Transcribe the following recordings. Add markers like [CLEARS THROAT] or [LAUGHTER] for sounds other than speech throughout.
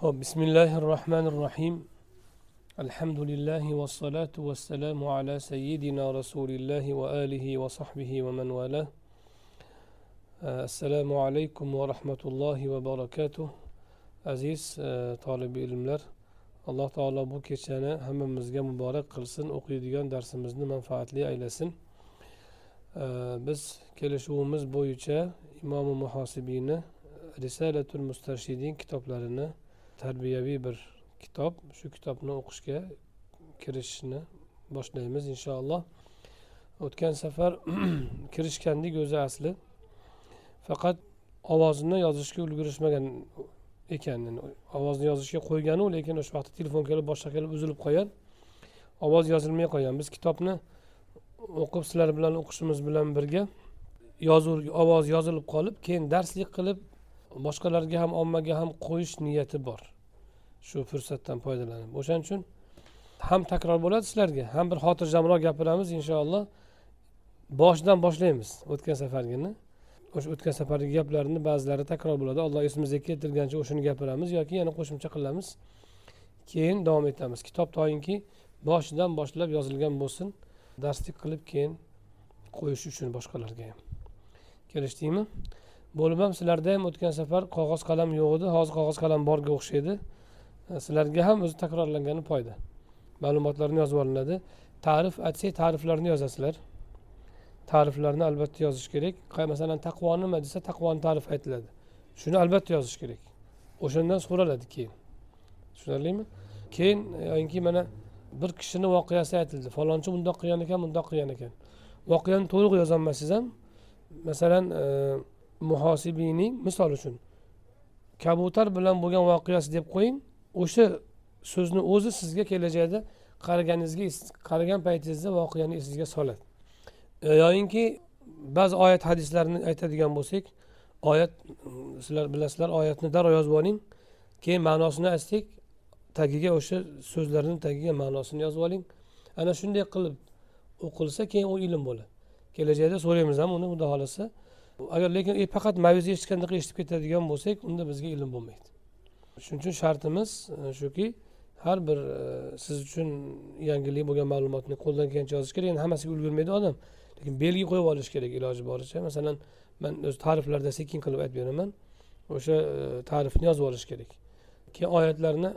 ho'p bismillahi rohmanir rohim alhamdulillahi vassalotu vassalamu ala sayyidina rasulillahi va alihi va sahbihi va man vala assalomu alaykum va rahmatullohi va barakatuh aziz tolibi ilmlar alloh taolo bu kechani hammamizga muborak qilsin o'qiydigan darsimizni manfaatli aylasin biz kelishuvimiz bo'yicha imomi muhosibiyni risalatul mustarshidin kitoblarini tarbiyaviy bir kitob. Shu kitobni o'qishga kirishishni boshlaymiz inshaalloh. O'tgan safar [CLEARS THROAT] kirishgandik o'zi asli. Faqat ovozini yozishga ulgurishmagan ekan. Ovozni yozishga qo'yganu lekin o'sha vaqtda telefon kelib boshqa kelib uzilib qolgan ovoz yozilmay qolgan biz kitobni o'qib sizlar bilan o'qishimiz bilan birga yozuv ovoz yozilib qolib keyin darslik qilib boshqalarga ham ommaga ham qo'yish niyati bor. Shu fursatdan foydalanib. O'shaning uchun ham takror bo'ladi sizlarga ham bir xotirjamroq gapiramiz inshaalloh. Boshidan boshlaymiz o'tgan safargini. O'sha o'tgan safargi gaplarni ba'zilari takror bo'ladi. Alloh esimizga keltirgancha o'shani gapiramiz yoki yana qo'shimcha qilamiz. Keyin davom etamiz. Kitob toinki boshidan boshlab yozilgan bo'lsin. Darslik qilib keyin qo'yish uchun boshqalarga ham. Kelishdikmi? Bo'lib ham sizlarda ham o'tgan safar qog'oz qalam yo'q edi. Hozir qog'oz qalam borga o'xshaydi. Sizlarga ham o'zi takrorlangani foyda. Ma'lumotlarni yozib olinadi. Ta'rif aytsak ta'riflarni yozasizlar. Ta'riflarni albatta yozish kerak. Masalan taqvo nima desa taqvoni ta'rifi aytiladi. Shuni albatta yozish kerak. O'shandan so'raladi keyin. Tushunarlimi? Keyin e, yoinki mana bir kishini voqeasi aytildi. Falonchi bundoq qilgan ekan bundoq qilgan ekan. Voqeani to'liq yozolmasangiz ham masalan e, muhosibiyning misol uchun kabutar bilan bo'lgan voqeasi deb qo'ying o'sha so'zni o'zi sizga kelajakda qaraganingizga qaragan paytingizda voqeani esingizga soladi. E, yoyinki ba'zi oyat hadislarni aytadigan bo'lsak oyat sizlar bilasizlar oyatni darrov yozib oling keyin ma'nosini aytsak tagiga o'sha so'zlarni tagiga ma'nosini yozib oling. Ana shunday qilib o'qilsa keyin u ilm bo'ladi. Kelajakda so'raymiz ham uni xudo xohlasa agar lekin e, faqat maviza eshitgandaqa eshitib ketadigan bo'lsak unda bizga ilm bo'lmaydi. Shuning uchun shartimiz e, shuki har bir e, siz uchun yangilik bo'lgan ma'lumotni qo'ldan kelgancha yozish kerak. Endi hammasiga ulgurmaydi odam. Lekin belgi qo'yib olish kerak iloji boricha. Masalan man o'zi ta'riflarda sekin qilib aytib beraman. O'sha ta'rifni yozib olish kerak. Keyin oyatlarni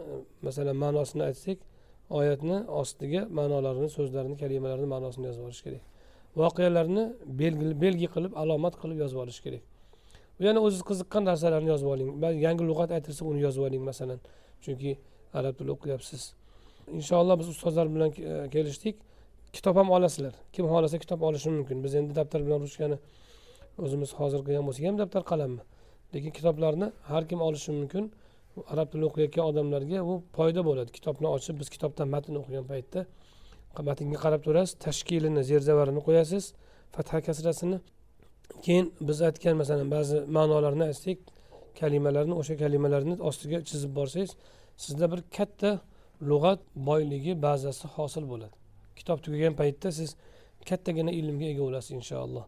masalan ma'nosini aytsak oyatni ostiga ma'nolarini so'zlarini kalimalarini ma'nosini yozib olish kerak. Voqealarni belgi belgi qilib alomat qilib yozib olish kerak. Yana o'ziz qiziqqan narsalarni yozib oling. Yangi lug'at aytilsa uni yozib oling masalan. Chunki arab tili o'qiyapsiz inshaalloh biz ustozlar bilan e, kelishdik. Kitob ham olasizlar. Kim xohlasa kitob olishi mumkin. Biz endi daftar bilan ruchkani o'zimiz hozir qilgan bo'lsak ham daftar qalammi? Lekin kitoblarni har kim olishi mumkin. Arab tilini o'qiyotgan odamlarga bu foyda bo'ladi. Kitobni ochib biz kitobdan matn o'qigan paytda matnga qarab turasiz tashkilini zerzavarini qo'yasiz fatha kasrasini. Keyin biz aytgan masalan ba'zi ma'nolarni aytsak kalimalarni o'sha kalimalarni ostiga chizib borsangiz sizda bir katta lug'at boyligi bazasi hosil bo'ladi. Kitob tugagan paytda siz kattagina ilmga ega bo'lasiz inshaalloh.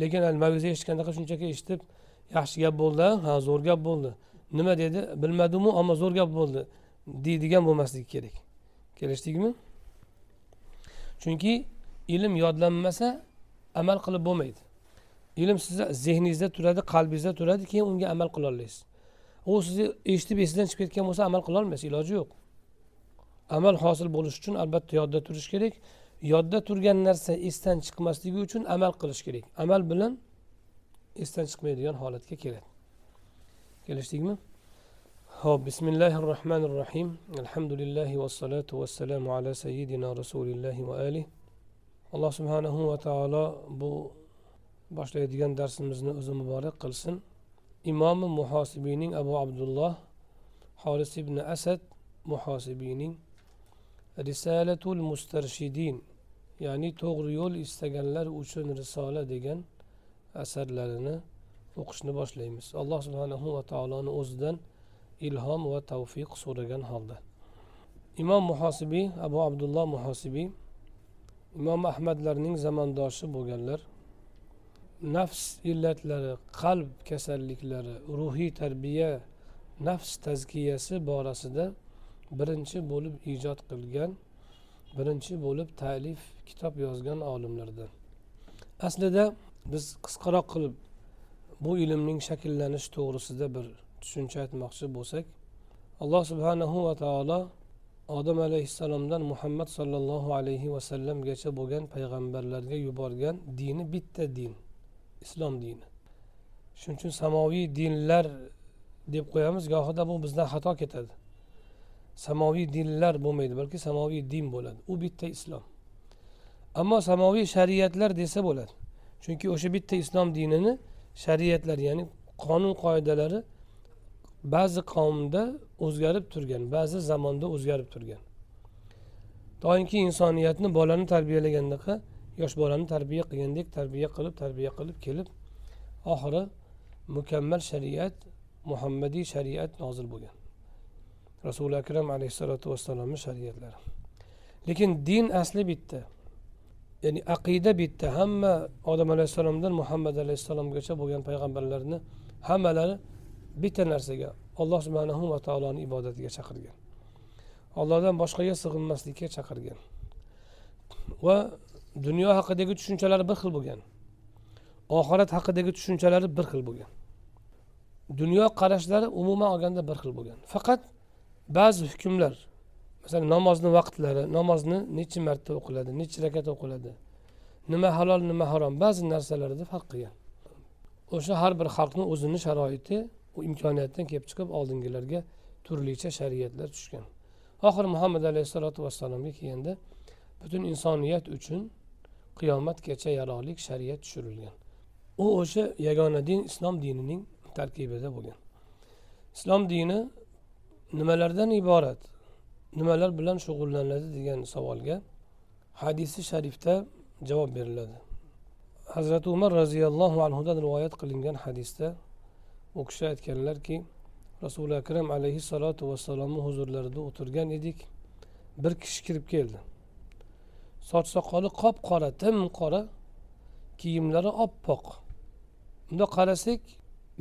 Lekin maviza eshitgandaqa shunchaki eshitib yaxshi gap bo'ldi ha zo'r gap bo'ldi. Nima dedi? Bilmadimu ammo zo'r gap bo'ldi deydigan bo'lmasligi kerak. Kelishdikmi? Chunki ilm yodlanmasa amal qilib bo'lmaydi. Ilm sizni zehningizda turadi qalbingizda turadi keyin unga amal qilolmaysiz u sizni eshitib esingizdan chiqib ketgan bo'lsa amal qilolmaysiz iloji yo'q. Amal hosil bo'lishi uchun albatta yodda turish kerak. Yodda turgan narsa esdan chiqmasligi uchun amal qilish kerak. Amal bilan esdan chiqmaydigan holatga keladi. Kelishdikmi? Ho'p bismillahi rohmanir rohim alhamdulillahi vassalotu vassalamu ala sayyidina rasulillahi va ali alloh subhanahu va taolo bu boshlaydigan darsimizni o'zi muborak qilsin. Imomi muhosibiyning abu abdulloh horis ibn asad muhosibiyning risalatul mustarshidin ya'ni to'g'ri yo'l istaganlar uchun risola degan asarlarini o'qishni boshlaymiz. Alloh subhanahu va taoloni o'zidan ilhom va tavfiq so'ragan holda. Imom muhosibiy abu abdulloh muhosibiy imom ahmadlarning zamondoshi bo'lganlar nafs illatlari qalb kasalliklari ruhiy tarbiya nafs tazkiyasi borasida birinchi bo'lib ijod qilgan birinchi bo'lib ta'lif kitob yozgan olimlardan. Aslida biz qisqaroq qilib bu ilmning shakllanishi to'g'risida bir tushuncha aytmoqchi bo'lsak alloh subhanahu va taolo odam alayhissalomdan muhammad sollallohu alayhi vasallamgacha bo'lgan payg'ambarlarga yuborgan dini bitta din islom dini. Shuning uchun samoviy dinlar deb qo'yamiz gohida bu bizdan xato ketadi. Samoviy dinlar bo'lmaydi balki samoviy din bo'ladi. U bitta islom. Ammo samoviy shariatlar desa bo'ladi. Chunki o'sha bitta islom dinini shariatlar ya'ni qonun qoidalari ba'zi qavmda o'zgarib turgan ba'zi zamonda o'zgarib turgan. Doimki insoniyatni bolani tarbiyalagandaqa yosh bolani tarbiya qilgandek tarbiya qilib tarbiya qilib kelib oxiri mukammal shariat muhammadiy shariat nozil bo'lgan. Rasuli akram alayhissalotu vassalomni shariatlari. Lekin din asli bitta ya'ni aqida bitta. Hamma odam alayhissalomdan muhammad alayhissalomgacha bo'lgan payg'ambarlarni hammalari bitta narsaga alloh subhanahu va taoloni ibodatiga chaqirgan. Allohdan boshqaga sig'inmaslikka chaqirgan. Va dunyo haqidagi tushunchalari bir xil bo'lgan. Oxirat haqidagi tushunchalari bir xil bo'lgan. Dunyo qarashlari umuman olganda bir xil bo'lgan. Faqat ba'zi hukmlar masalan namozni vaqtlari namozni necha marta o'qiladi necha rakat o'qiladi nima halol nima harom ba'zi narsalarda farq qilgan. O'sha har bir xalqni o'zini sharoiti imkoniyatdan kelib chiqib oldingilarga turlicha shariatlar tushgan. Oxiri muhammad alayhissalotu vassalomga kelganda butun insoniyat uchun qiyomatgacha yaroqli shariat tushirilgan. U o'sha yagona din islom dinining tarkibida bo'lgan. Islom dini nimalardan iborat? Nimalar bilan shug'ullanadi degan savolga hadisi sharifda javob beriladi. Hazrati umar roziyallohu anhudan rivoyat qilingan hadisda u kishi aytganlarki rasuli akram alayhissalotu vassalomni huzurlarida o'tirgan edik. Bir kishi kirib keldi. Soch soqoli qop qora tim qora kiyimlari oppoq. Bundoq qarasak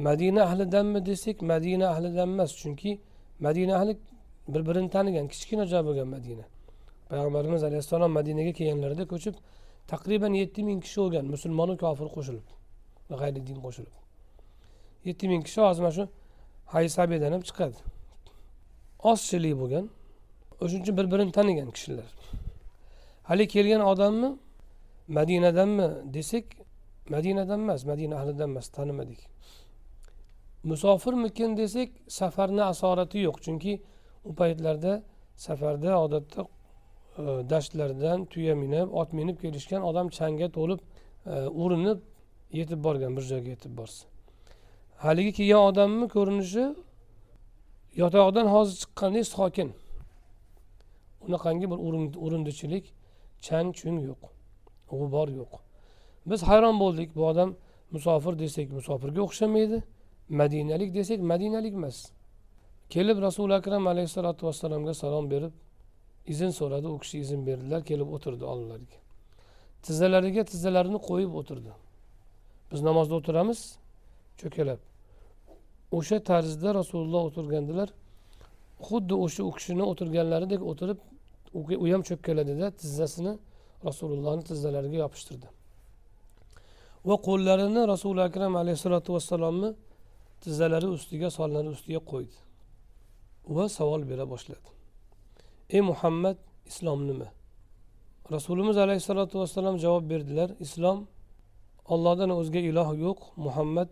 madina ahlidanmi desak madina ahlidan emas chunki madina ahli bir birini tanigan kichkina joy bo'lgan madina. Payg'ambarimiz alayhissalom madinaga kelganlarida ko'chib taqriban yetti ming kishi bo'lgan musulmonu kofir qo'shilib g'ayri din qo'shilib. Yetti ming kishi hozir mana shu haysabiyadan ham chiqadi ozchilik bo'lgan o'shaning uchun bir birini tanigan kishilar haligi kelgan odamni madinadanmi desak madinadan emas madina ahlidan emas tanimadik musofirmikin desak safarni asorati yo'q chunki u paytlarda safarda odatda e, dashtlardan tuya minib ot minib kelishgan odam changga to'lib e, urinib yetib borgan bir joyga yetib borsa. Haligi kelgan odamni ko'rinishi yotog'idan hozir chiqqandek sokin unaqangi bir urindichilik chang chung yo'q g'ubor yo'q. Biz hayron bo'ldik bu odam musofir desak musofirga o'xshamaydi madinalik desak madinalik emas. Kelib rasuli akram alayhissalotu vassalomga salom berib izn so'radi u kishi izn berdilar kelib o'tirdi oldilariga tizzalariga tizzalarini qo'yib o'tirdi. Biz namozda o'tiramiz cho'kalab o'sha tarzda rasululloh o'tirgandilar xuddi o'sha u kishini o'tirganlaridek o'tirib u ham cho'kkaladida tizzasini rasulullohni tizzalariga yopishtirdi. Va qo'llarini rasuli akram alayhissalotu vassalomni tizzalari ustiga sonlari ustiga qo'ydi va savol bera boshladi. Ey muhammad islom nima? Rasulimiz alayhissalotu vassalom javob berdilar islom ollohdan o'zga iloh yo'q muhammad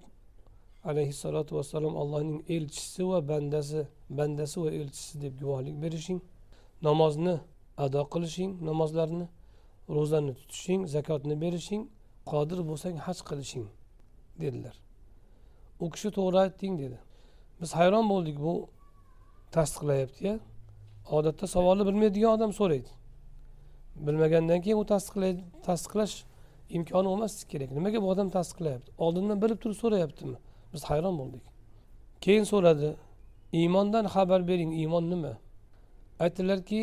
alayhissalotu vassalom allohning elchisi va bandasi bandasi va elchisi deb guvohlik berishing namozni ado qilishing namozlarni ro'zani tutishing zakotni berishing qodir bo'lsang haj qilishing dedilar. U kishi to'g'ri aytding dedi. Biz hayron bo'ldik bu tasdiqlayaptiya odatda savolni bilmaydigan odam so'raydi. Bilmagandan keyin u tasdiqlaydi tasdiqlash imkoni bo'lmasligi kerak. Nimaga bu odam tasdiqlayapti? Oldindan bilib turib so'rayaptimi? Biz hayron bo'ldik. Keyin so'radi iymondan xabar bering iymon nima? Aytdilarki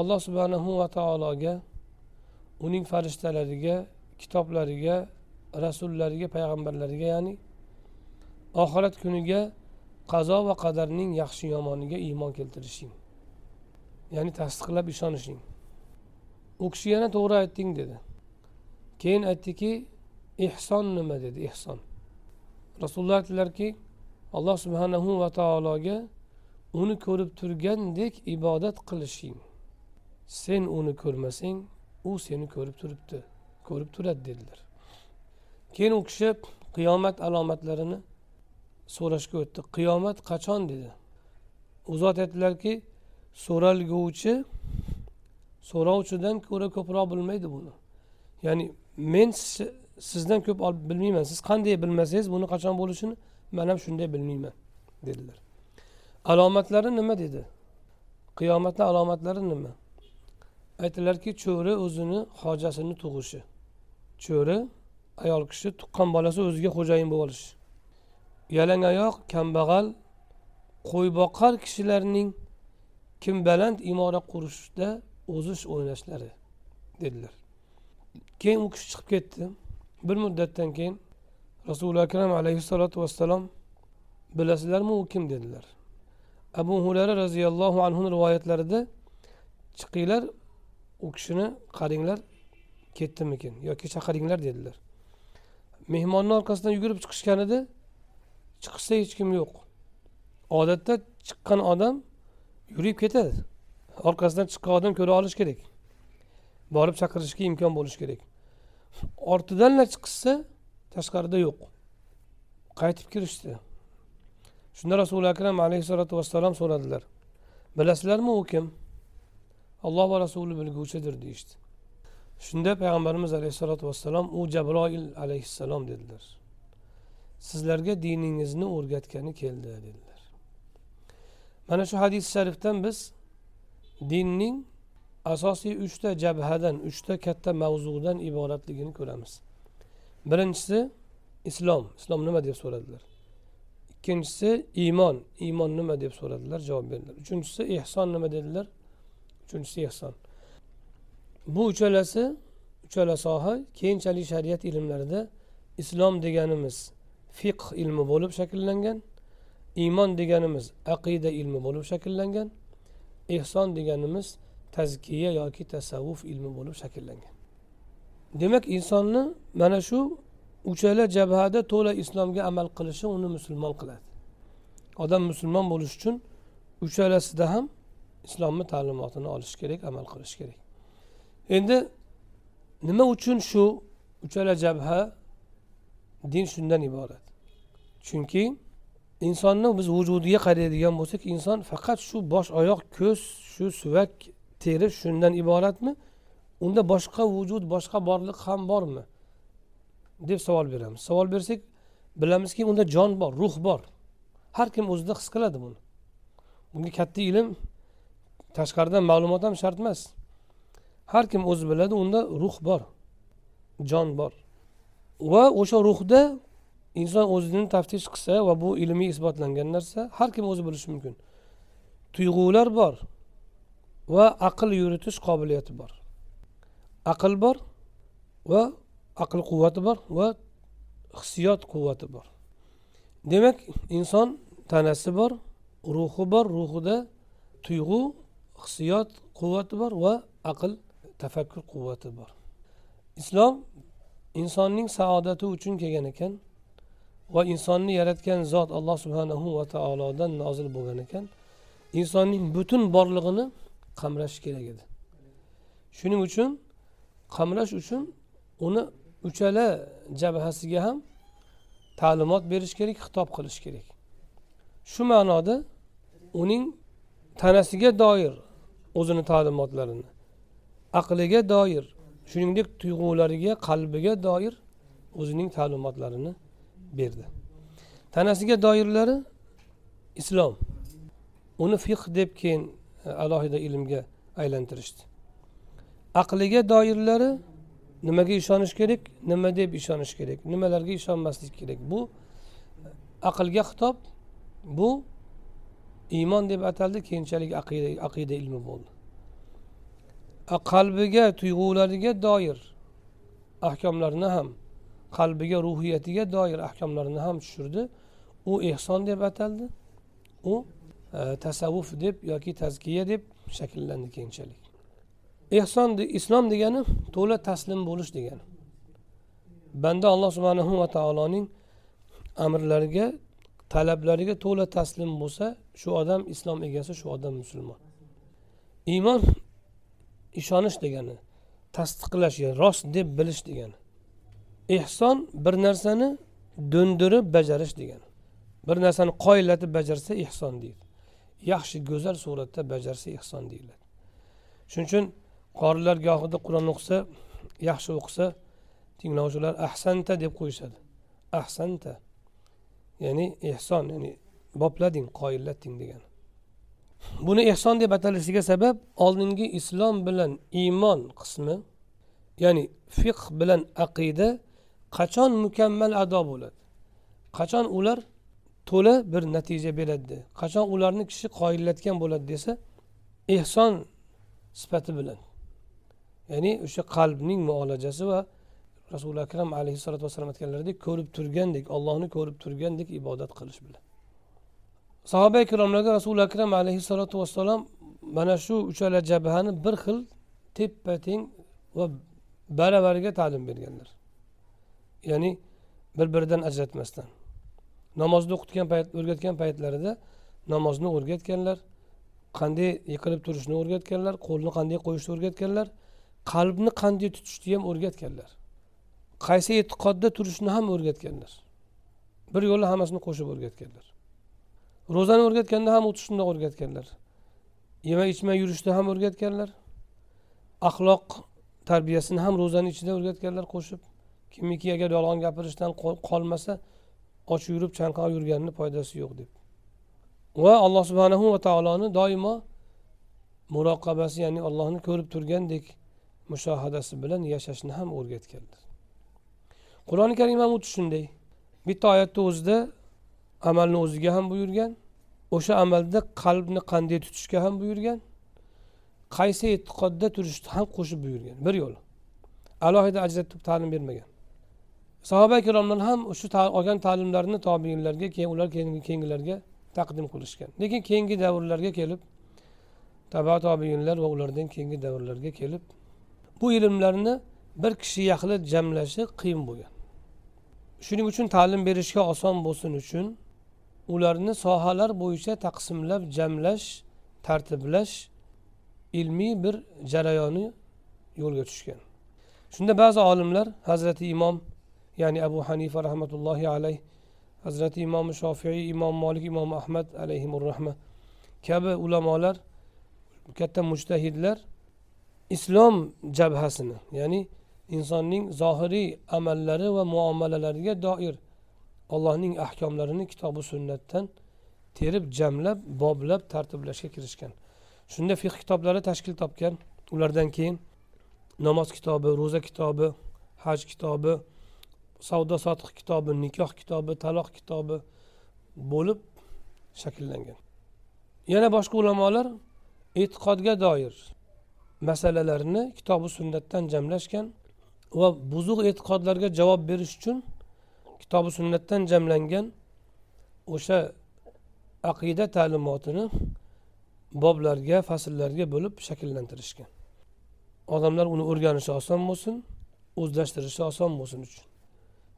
alloh subhanahu va taologa uning farishtalariga kitoblariga rasullariga payg'ambarlariga ya'ni oxirat kuniga qazo va qadarning yaxshi yomoniga iymon keltirishing ya'ni tasdiqlab ishonishing. U kishi yana to'g'ri aytding dedi. Keyin aytdiki ehson nima? dedi ehson. Rasululloh aytdilarki alloh subhanahu va taologa uni ko'rib turgandek ibodat qilishing. Sen uni ko'rmasang u seni ko'rib turibdi ko'rib turadi dedilar. Keyin u kishi qiyomat alomatlarini so'rashga o'tdi. Qiyomat qachon dedi? U zot aytdilarki so'ralguvchi so'rovchidan ko'ra ko'proq bilmaydi buni. Ya'ni men sizdan ko'p bilmayman. Siz qanday bilmasangiz buni qachon bo'lishini man ham shunday bilmayman dedilar. Alomatlari nima dedi? Qiyomatni alomatlari nima? Aytdilarki cho'ri o'zini hojasini tug'ishi. Cho'ri ayol kishi tuqqan bolasi o'ziga xo'jayin bo'lib olishi. Yalang oyoq kambag'al qo'yboqar kishilarning kim baland imora qurishda o'zish o'ynashlari dedilar. Keyin u kishi chiqib ketdi. Bir muddatdan keyin rasuli akram alayhissalotu vassalom bilasizlarmi u kim dedilar. Abu hurara roziyallohu anhuni rivoyatlarida chiqinglar u kishini qaranglar ketdimikin yoki chaqiringlar dedilar. Mehmonni orqasidan yugurib chiqishganida chiqishsa hech kim yo'q. Odatda chiqqan odam yurib ketadi. Orqasidan chiqqan odam ko'ra olish kerak. Borib chaqirishga imkon bo'lishi kerak. Ortidanlar chiqishsa tashqarida yo'q. Qaytib kirishdi. Shunda rasuli akram alayhissalotu vassalom so'radilar. Bilasizlarmi u kim? Alloh va rasuli bilguvchidir deyishdi. Shunda payg'ambarimiz alayhissalotu vassalom u jabroil alayhissalom dedilar. Sizlarga diningizni o'rgatgani keldi dedilar. Mana shu hadis sharifdan biz dinning asosiy uchta jabhadan uchta katta mavzudan iboratligini ko'ramiz. Birinchisi islom. Islom nima deb so'radilar? Ikkinchisi iymon. Iymon nima deb so'radilar? Javob berdilar. Uchinchisi ehson nima dedilar? Uchinchisi ehson. Bu uchalasi uchala soha keyinchalik shariat ilmlarida islom deganimiz fiqh ilmi bo'lib shakllangan iymon deganimiz aqida ilmi bo'lib shakllangan ehson deganimiz tazkiya yoki tasavvuf ilmi bo'lib shakllangan. Demak insonni mana shu uchala jabhada to'la islomga amal qilishi uni musulmon qiladi. Odam musulmon bo'lish uchun uchalasida ham islomni ta'limotini olish kerak amal qilish kerak. Endi nima uchun shu uchala jabha din shundan iborat? Chunki insonni biz vujudiga qaraydigan bo'lsak inson faqat shu bosh oyoq ko'z shu suvak teri shundan iboratmi? Unda boshqa vujud boshqa borliq ham bormi? Deb savol beramiz. Savol bersak bilamizki unda jon bor ruh bor. Har kim o'zida his qiladi buni. Bunga katta ilm tashqaridan ma'lumot ham shart emas. Har kim o'zi biladi unda ruh bor jon bor. Va o'sha ruhda inson o'zini taftish qilsa va bu ilmiy isbotlangan narsa har kim o'zi bilishi mumkin. Tuyg'ular bor va aql yuritish qobiliyati bor. Aql bor va aql quvvati bor va hissiyot quvvati bor. Demak inson tanasi bor ruhi bor ruhida tuyg'u hissiyot quvvati bor va aql tafakkur quvvati bor. Islom insonning saodati uchun kelgan ekan va insonni yaratgan zot alloh subhanahu va taolodan nozil bo'lgan ekan. Insonning butun borlig'ini qamrash kerak edi. Shuning uchun qamrash uchun uni uchala jabhasiga ham ta'limot berish kerak xitob qilish kerak. Shu ma'noda uning tanasiga doir o'zini ta'limotlarini aqliga doir shuningdek tuyg'ulariga qalbiga doir o'zining ta'limotlarini berdi. Tanasiga doirlari islom. Uni fiq deb keyin E, alohida ilmga aylantirishdi. Aqliga doirlari nimaga ishonish kerak nima deb ishonish kerak nimalarga ishonmaslik kerak? Bu e, aqlga xitob bu iymon deb ataldi keyinchalik aqida aqida ilmi bo'ldi. Qalbiga tuyg'ulariga doir ahkomlarni ham qalbiga ruhiyatiga doir ahkomlarni ham tushirdi. U ehson deb ataldi. U E, tasavvuf deb yoki tazkiya deb shakllandi keyinchalik. Ehson islom degani to'la taslim bo'lish degani. Banda alloh subhanahu va taoloning amrlariga talablariga to'la taslim bo'lsa shu odam islom egasi shu odam musulmon. Iymon ishonish degani tasdiqlash rost deb bilish degani. Ehson bir narsani do'ndirib bajarish degani. Bir narsani qoyillatib bajarsa ehson deydi. Yaxshi go'zal suratda bajarsa ehson deyiladi. Shuning uchun qorilar gohida qur'on o'qisa yaxshi o'qisa tinglovchilar ahsanta deb qo'yishadi. Ahsanta. Ya'ni ehson ya'ni boplading qoyillatding degani. Buni ehson deb atalishiga sabab oldingi islom bilan iymon qismi ya'ni fiqh bilan aqida qachon mukammal ado bo'ladi? Qachon ular to'la bir natija beradi. Qachon ularni kishi qoyillatgan bo'ladi desa ehson sifati bilan. Ya'ni o'sha qalbning muolajasi va rasuli akram alayhissalotu vassalom aytganlaridek ko'rib turgandek ollohni ko'rib turgandek ibodat qilish bilan. Sahoba ikromlarga rasuli akram alayhissalotu vassalom mana shu uchala jabhani bir xil teppa teng va baravariga ta'lim berganlar. Ya'ni bir biridan ajratmasdan. Namozni o'qitgan payt o'rgatgan paytlarida namozni o'rgatganlar qanday yiqilib turishni o'rgatganlar qo'lni qanday qo'yishni o'rgatganlar qalbni qanday tutishni ham o'rgatganlar. Qaysi e'tiqodda turishni ham o'rgatganlar. Bir yo'la hammasini qo'shib o'rgatganlar. Ro'zani o'rgatganda ham xuddi shundoq o'rgatganlar. Yemay ichmay yurishni ham o'rgatganlar. Axloq tarbiyasini ham ro'zani ichida o'rgatganlar qo'shib. Kimiki agar yolg'on gapirishdan qolmasa och yurib chanqab yurganini foydasi yo'q deb. Va alloh subhanahu va taoloni doimo muroqabasi ya'ni allohni ko'rib turgandek mushohadasi bilan yashashni ham o'rgatganlar qur'oni karim ham xuddi shunday. Bitta oyatni o'zida amalni o'ziga ham buyurgan o'sha amalda qalbni qanday tutishga ham buyurgan qaysi e'tiqodda turishni ham qo'shib buyurgan. Bir yo'l. Alohida ajratib ta'lim bermagan. Sahoba ikromdan ham shu olgan ta'limlarini tobiinlarga keyin ular keyingilarga taqdim qilishgan. Lekin keyingi davrlarga kelib taba tobiinlar va ulardan keyingi davrlarga kelib bu ilmlarni bir kishi yaxlit jamlashi qiyin bo'lgan. Shuning uchun ta'lim berishga oson bo'lsin uchun ularni sohalar bo'yicha taqsimlab jamlash tartiblash ilmiy bir jarayoni yo'lga tushgan. Shunda ba'zi olimlar hazrati imom ya'ni abu hanifa rahmatullohi alayh hazrati imom shofiy imom molik imom ahmad alayhimurrahma kabi ulamolar katta mujtahidlar islom jabhasini ya'ni insonning zohiriy amallari va muomalalariga doir allohning ahkomlarini kitobi sunnatdan terib jamlab boblab tartiblashga kirishgan shunda fiq kitoblari tashkil topgan ulardan keyin namoz kitobi ro'za kitobi haj kitobi savdo sotiq kitobi nikoh kitobi taloq kitobi bo'lib shakllangan. Yana boshqa ulamolar e'tiqodga doir masalalarni kitobi sunnatdan jamlashgan va buzuq e'tiqodlarga javob berish uchun kitobi sunnatdan jamlangan o'sha aqida ta'limotini boblarga fasllarga bo'lib shakllantirishgan. Odamlar uni o'rganishi oson bo'lsin o'zlashtirishi oson bo'lsin uchun.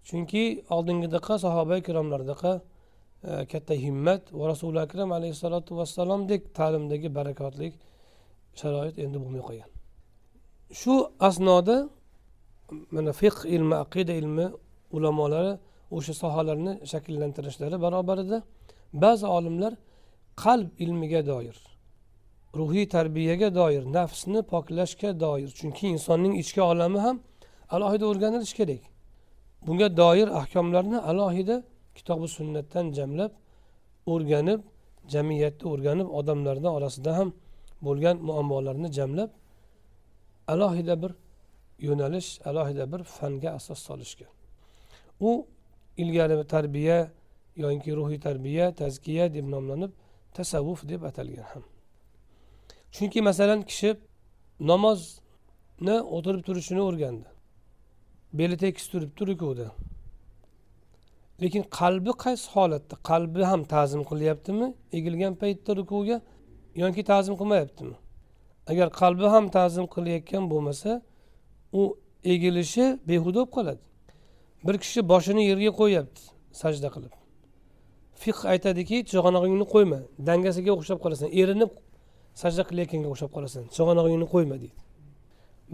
Chunki oldingidaqa sahoba ikromlardaqa e, katta himmat va rasuli akram alayhissalotu vassalomdek ta'limdagi barakotlik sharoit endi bo'lmay qolgan. Shu asnoda mana fiqh ilmi aqida ilmi ulamolari o'sha sohalarni shakllantirishlari barobarida ba'zi olimlar qalb ilmiga doir ruhiy tarbiyaga doir nafsni poklashga doir chunki insonning ichki olami ham alohida o'rganilishi kerak. Bunga doir ahkomlarni alohida kitobi sunnatdan jamlab o'rganib jamiyatda o'rganib odamlarni orasida ham bo'lgan muammolarni jamlab alohida bir yo'nalish alohida bir fanga asos solishgan u ilgari tarbiya yoki ruhiy tarbiya tazkiya deb nomlanib tasavvuf deb atalgan ham. Chunki masalan kishi namozni o'tirib turishini o'rgandi. Beli tekis turibdi rukuda lekin qalbi qaysi holatda? Qalbi ham ta'zim qilyaptimi? Egilgan paytda rukuga yoki ta'zim qilmayaptimi? Agar qalbi ham ta'zim qilayotgan bo'lmasa u egilishi behuda bo'lib qoladi. Bir kishi boshini yerga qo'yyapti sajda qilib. Fiq aytadiki chig'anog'ingni qo'yma dangasiga o'xshab qolasan erinib sajda qilayotganga o'xshab qolasan chig'anog'ingni qo'yma deydi.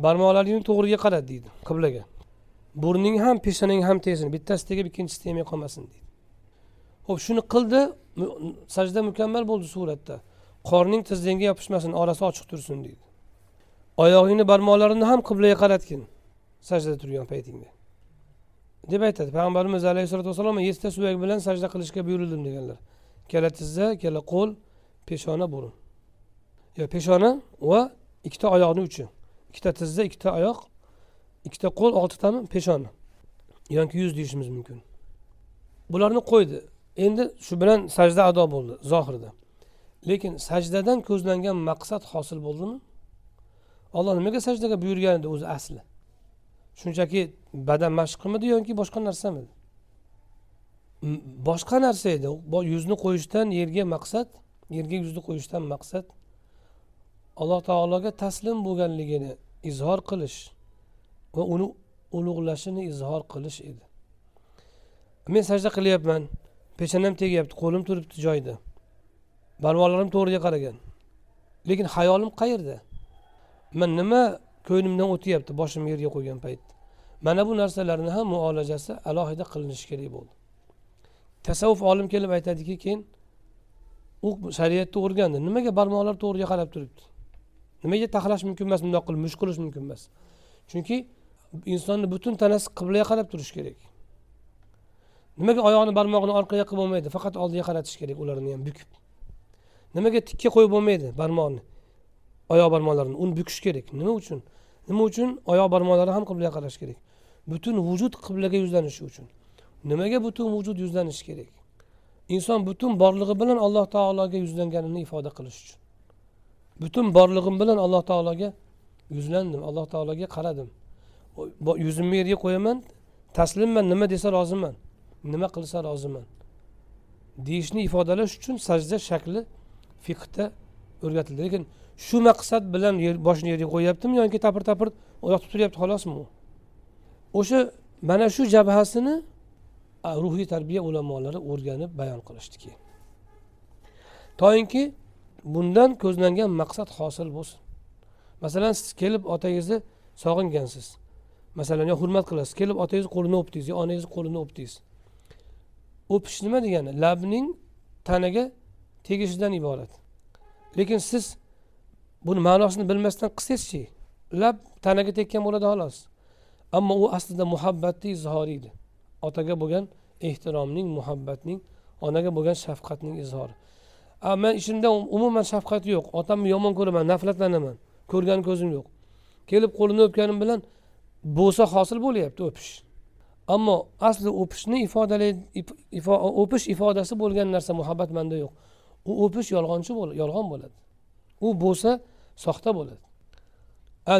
Barmoqlaringni to'g'riga qarat deydi qiblaga. Burning ham peshonang ham tegsin bittasi tegib ikkinchisi tegmay qolmasin deydi. Ho'p shuni qildi sajda mukammal bo'ldi suratda. Qorning tizzangga yopishmasin orasi ochiq tursin deydi. Oyog'ingni barmoqlarini ham qiblaga qaratgin sajdada turgan paytingda. Deb aytadi payg'ambarimiz alayhissalotu vassalom yettita suyak bilan sajda qilishga buyurildim deganlar. Ikkala tizza ikkala qo'l peshona burun. Yo peshona va ikkita oyoqni uchi. Ikkita tizza ikkita oyoq ikkita qo'l oltitami peshona yoki yuz deyishimiz mumkin. Bularni qo'ydi. Endi shu bilan sajda ado bo'ldi zohirda. Lekin sajdadan ko'zlangan maqsad hosil bo'ldimi? Olloh nimaga sajdaga buyurgan edi o'zi asli? Shunchaki badan mashq qilmidi yoki boshqa narsamidi? Boshqa narsa edi. Yuzni qo'yishdan yerga maqsad yerga yuzni qo'yishdan maqsad alloh taologa taslim bo'lganligini izhor qilish. Va uni ulug'lashini izhor qilish edi. Men sajda qilyapman peshonam tegyapti qo'lim turibdi joyida barmoqlarim to'g'riga qaragan. Lekin hayolim qayerda? Man nima ko'nglimdan o'tyapti boshimni yerga qo'ygan paytda mana bu narsalarni ham muolajasi alohida qilinishi kerak bo'ldi. Tasavvuf olim kelib aytadiki keyin u shariatni o'rgandi. Nimaga barmoqlar to'g'riga qarab turibdi? Nimaga taxlash mumkin emas bundoq qilib mush qilish mumkin emas? Chunki insonni butun tanasi qiblaga qarab turishi kerak. Nimaga oyoqni barmog'ini orqaga qilib bo'lmaydi faqat oldiga qaratish kerak ularni ham bukib. Nimaga tikka qo'yib bo'lmaydi barmoqni oyoq barmoqlarini uni bukish kerak. Nima uchun? Nima uchun? Oyoq barmoqlari ham qiblaga qarash kerak. Butun vujud qiblaga yuzlanishi uchun. Nimaga butun vujud yuzlanishi kerak? Inson butun borlig'i bilan alloh taologa yuzlanganini ifoda qilish uchun. Butun borlig'im bilan alloh taologa yuzlandim alloh taologa qaradim. Yuzimni yerga qo'yaman taslimman nima desa roziman nima qilsa roziman. Deyishni ifodalash uchun sajda shakli fiqda o'rgatildi. Lekin shu maqsad bilan boshini yerga qo'yyaptimi yoki tapir tapir oyoq tutyapti xolosmi u? O'sha mana shu jabhasini ruhiy tarbiya ulamolari o'rganib bayon qilishdi keyin toinki bundan ko'zlangan maqsad hosil bo'lsin. Masalan siz kelib otangizni sog'ingansiz. Masalan yo hurmat qilasiz kelib otangizni qo'lini o'pdingiz yo onangizni qo'lini o'pdingiz. O'pish nima degani? Labning tanaga tegishidan iborat. Lekin siz buni ma'nosini bilmasdan qilsangizchi lab tanaga tekkan bo'ladi xolos. Ammo u aslida muhabbatni izhori edi. Otaga bo'lgan ehtiromning muhabbatning onaga bo'lgan shafqatning izhori. Man ichimda um, umuman shafqat yo'q. Otamni yomon ko'raman nafratlanaman ko'rgan ko'zim yo'q. Kelib qo'lini o'pganim bilan bo'lsa hosil bo'lyapti o'pish. Ammo asli o'pishni ifodalaydi o'pish ifodasi bo'lgan narsa muhabbat manda yo'q. U o'pish yolg'onchi yolg'on bo'ladi. U bo'lsa soxta bo'ladi.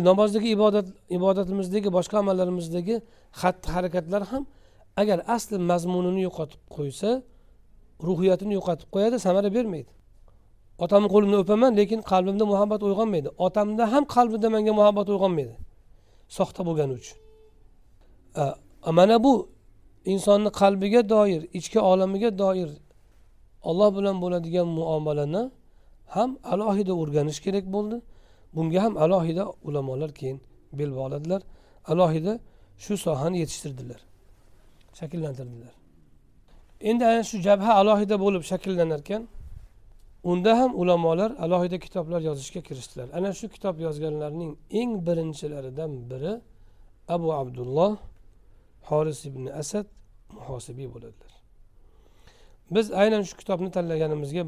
Namozdagi ibodat ibodatimizdagi boshqa amallarimizdagi xatti harakatlar ham agar asli mazmunini yo'qotib qo'ysa ruhiyatini yo'qotib qo'yadi samara bermaydi. Otamni qo'lini o'paman lekin qalbimda muhabbat uyg'onmaydi. Otamda ham qalbida menga muhabbat uyg'onmaydi. Soxta bo'lgani uchun. Mana bu insonni qalbiga doir ichki olamiga doir olloh bilan bo'ladigan muomalani ham alohida o'rganish kerak bo'ldi. Bunga ham alohida ulamolar keyin bel bog'ladilar alohida shu sohani yetishtirdilar. Shakllantirdilar. Endi ana shu jabha alohida bo'lib shakllanar ekan unda ham ulamolar alohida kitoblar yozishga kirishdilar. Ana shu kitob yozganlarning eng birinchilaridan biri abu abdulloh horis ibn asad muhosibiy bo'ladilar. Biz aynan shu kitobni tanlaganimizga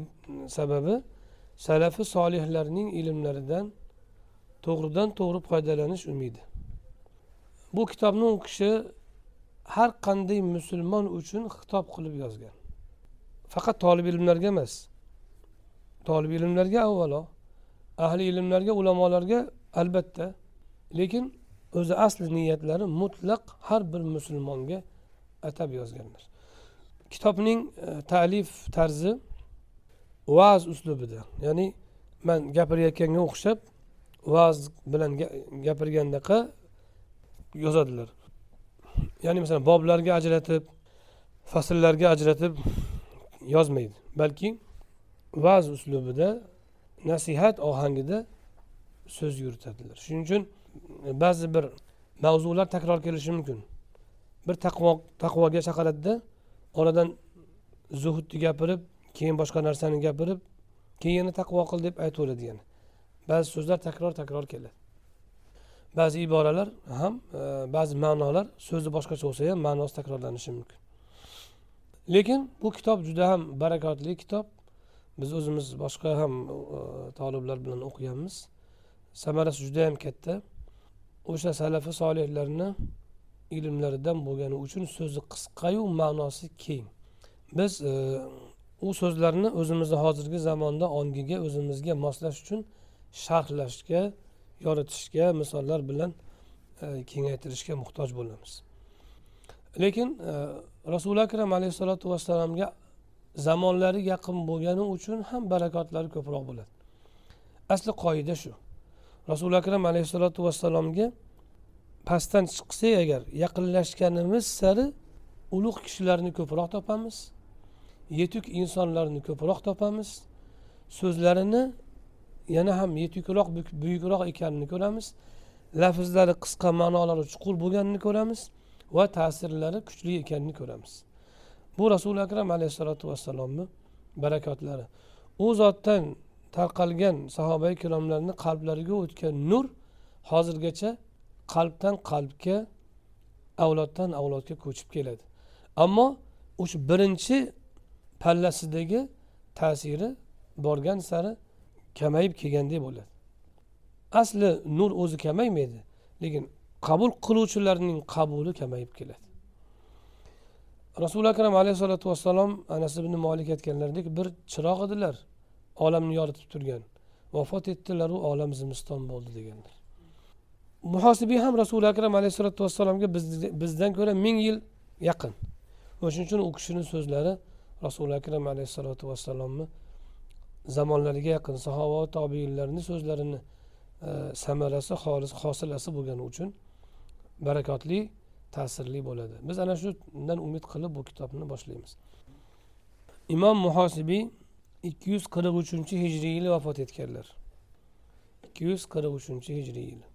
sababi salafi solihlarning ilmlaridan to'g'ridan to'g'ri foydalanish umidi. Bu kitobni u kishi har qanday musulmon uchun xitob qilib yozgan. Faqat tolib ilmlarga emas tolib ilmlarga avvalo ahli ilmlarga ulamolarga albatta lekin o'zi asli niyatlari mutlaq har bir musulmonga atab yozganlar. Kitobning e, ta'lif tarzi va'z uslubida ya'ni man gapirayotganga o'xshab va'z bilan gapirgandaqa yozadilar. Ya'ni masalan boblarga ajratib fasllarga ajratib yozmaydi balki va'z uslubida nasihat ohangida so'z yuritadilar. Shuning uchun e, ba'zi bir mavzular takror kelishi mumkin. Bir taqvo taqvoga chaqiradida oradan zuhudni gapirib keyin boshqa narsani gapirib keyin yana taqvo qil deb aytaveradi yana ba'zi so'zlar takror takror keladi. Ba'zi iboralar ham e, ba'zi ma'nolar so'zi boshqacha bo'lsa ham ma'nosi takrorlanishi mumkin. Lekin bu kitob juda ham barakotli kitob. Biz o'zimiz boshqa ham e, toliblar bilan o'qiganmiz. Samarasi juda yam katta. O'sha salafi solihlarni ilmlaridan bo'lgani uchun so'zi qisqayu ma'nosi keng. Biz e, u so'zlarni o'zimizni hozirgi zamonda ongiga o'zimizga moslash uchun sharhlashga yoritishga misollar bilan e, kengaytirishga muhtoj bo'lamiz. Lekin e, rasuli akram alayhissalotu vassalomga zamonlari yaqin bo'lgani uchun ham barakotlari ko'proq bo'ladi. Asli qoida shu. Rasuli akram alayhissalotu vassalomga pastdan chiqsak agar yaqinlashganimiz sari ulug' kishilarni ko'proq topamiz yetuk insonlarni ko'proq topamiz so'zlarini yana ham yetukroq buyukroq ekanini ko'ramiz lafzlari qisqa ma'nolari chuqur bo'lganini ko'ramiz va ta'sirlari kuchli ekanini ko'ramiz. Bu rasuli akram alayhissalotu vassalomni barakotlari. U zotdan tarqalgan sahoba ikromlarni qalblariga o'tgan nur hozirgacha qalbdan qalbga avloddan avlodga ko'chib keladi. Ammo o'sha birinchi pallasidagi ta'siri borgan sari kamayib kelgandek bo'ladi. Asli nur o'zi kamaymaydi lekin qabul qiluvchilarning qabuli kamayib keladi. Rasuli akram alayhissalotu vassalom anas ibn molik aytganlaridek bir chiroq edilar. Olamni yoritib turgan. Vafot etdilaru olam zimiston bo'ldi deganlar. Muhosibiy ham rasuli akram alayhissalotu vassalomga bizdan ko'ra ming yil yaqin. O'shaning uchun u kishini so'zlari rasuli akram alayhissalotu vassalomni zamonlariga yaqin sahoba tobiinlarni so'zlarini e, samarasi xolis hosilasi bo'lgani uchun barakotli ta'sirli bo'ladi. Biz ana shundan umid qilib bu kitobni boshlaymiz. Imom muhosibiy ikki yuz qirq uchinchi hijriy yili vafot etganlar. ikki yuz qirq uchinchi hijriy yili.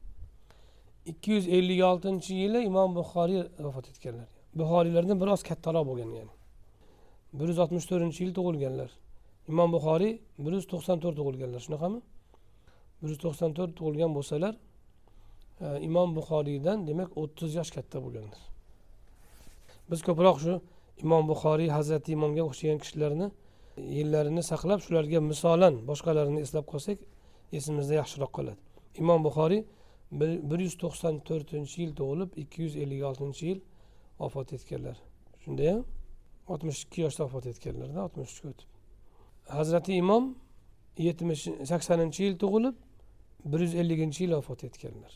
ikki yuz ellik oltinchi yili imom buxoriy vafot etganlar. Buxoriylardan biroz kattaroq bo'lgan ya'ni. bir yuz oltmish to'rtinchi yil tug'ilganlar. Imom buxoriy bir yuz to'qson to'rt tug'ilganlar. Shunaqami? bir yuz to'qson to'rt tug'ilgan bo'lsalar imom buxoriydan demak o'ttiz yosh katta bo'lganlar. Biz ko'proq shu imom buxoriy hazrati imomga o'xshagan kishilarni yillarini saqlab shularga misolan boshqalarini eslab qolsak esimizda yaxshiroq qoladi. Imom buxoriy bir yuz to'qson to'rtinchi yil tug'ilib ikki yuz ellik oltinchi yil vafot etganlar. Shundayam oltmish ikki yoshda vafot etganlarda oltmish uchga o'tib. Hazrati imom yetmish saksoninchi yil tug'ilib bir yuz elliginchi yil vafot etganlar.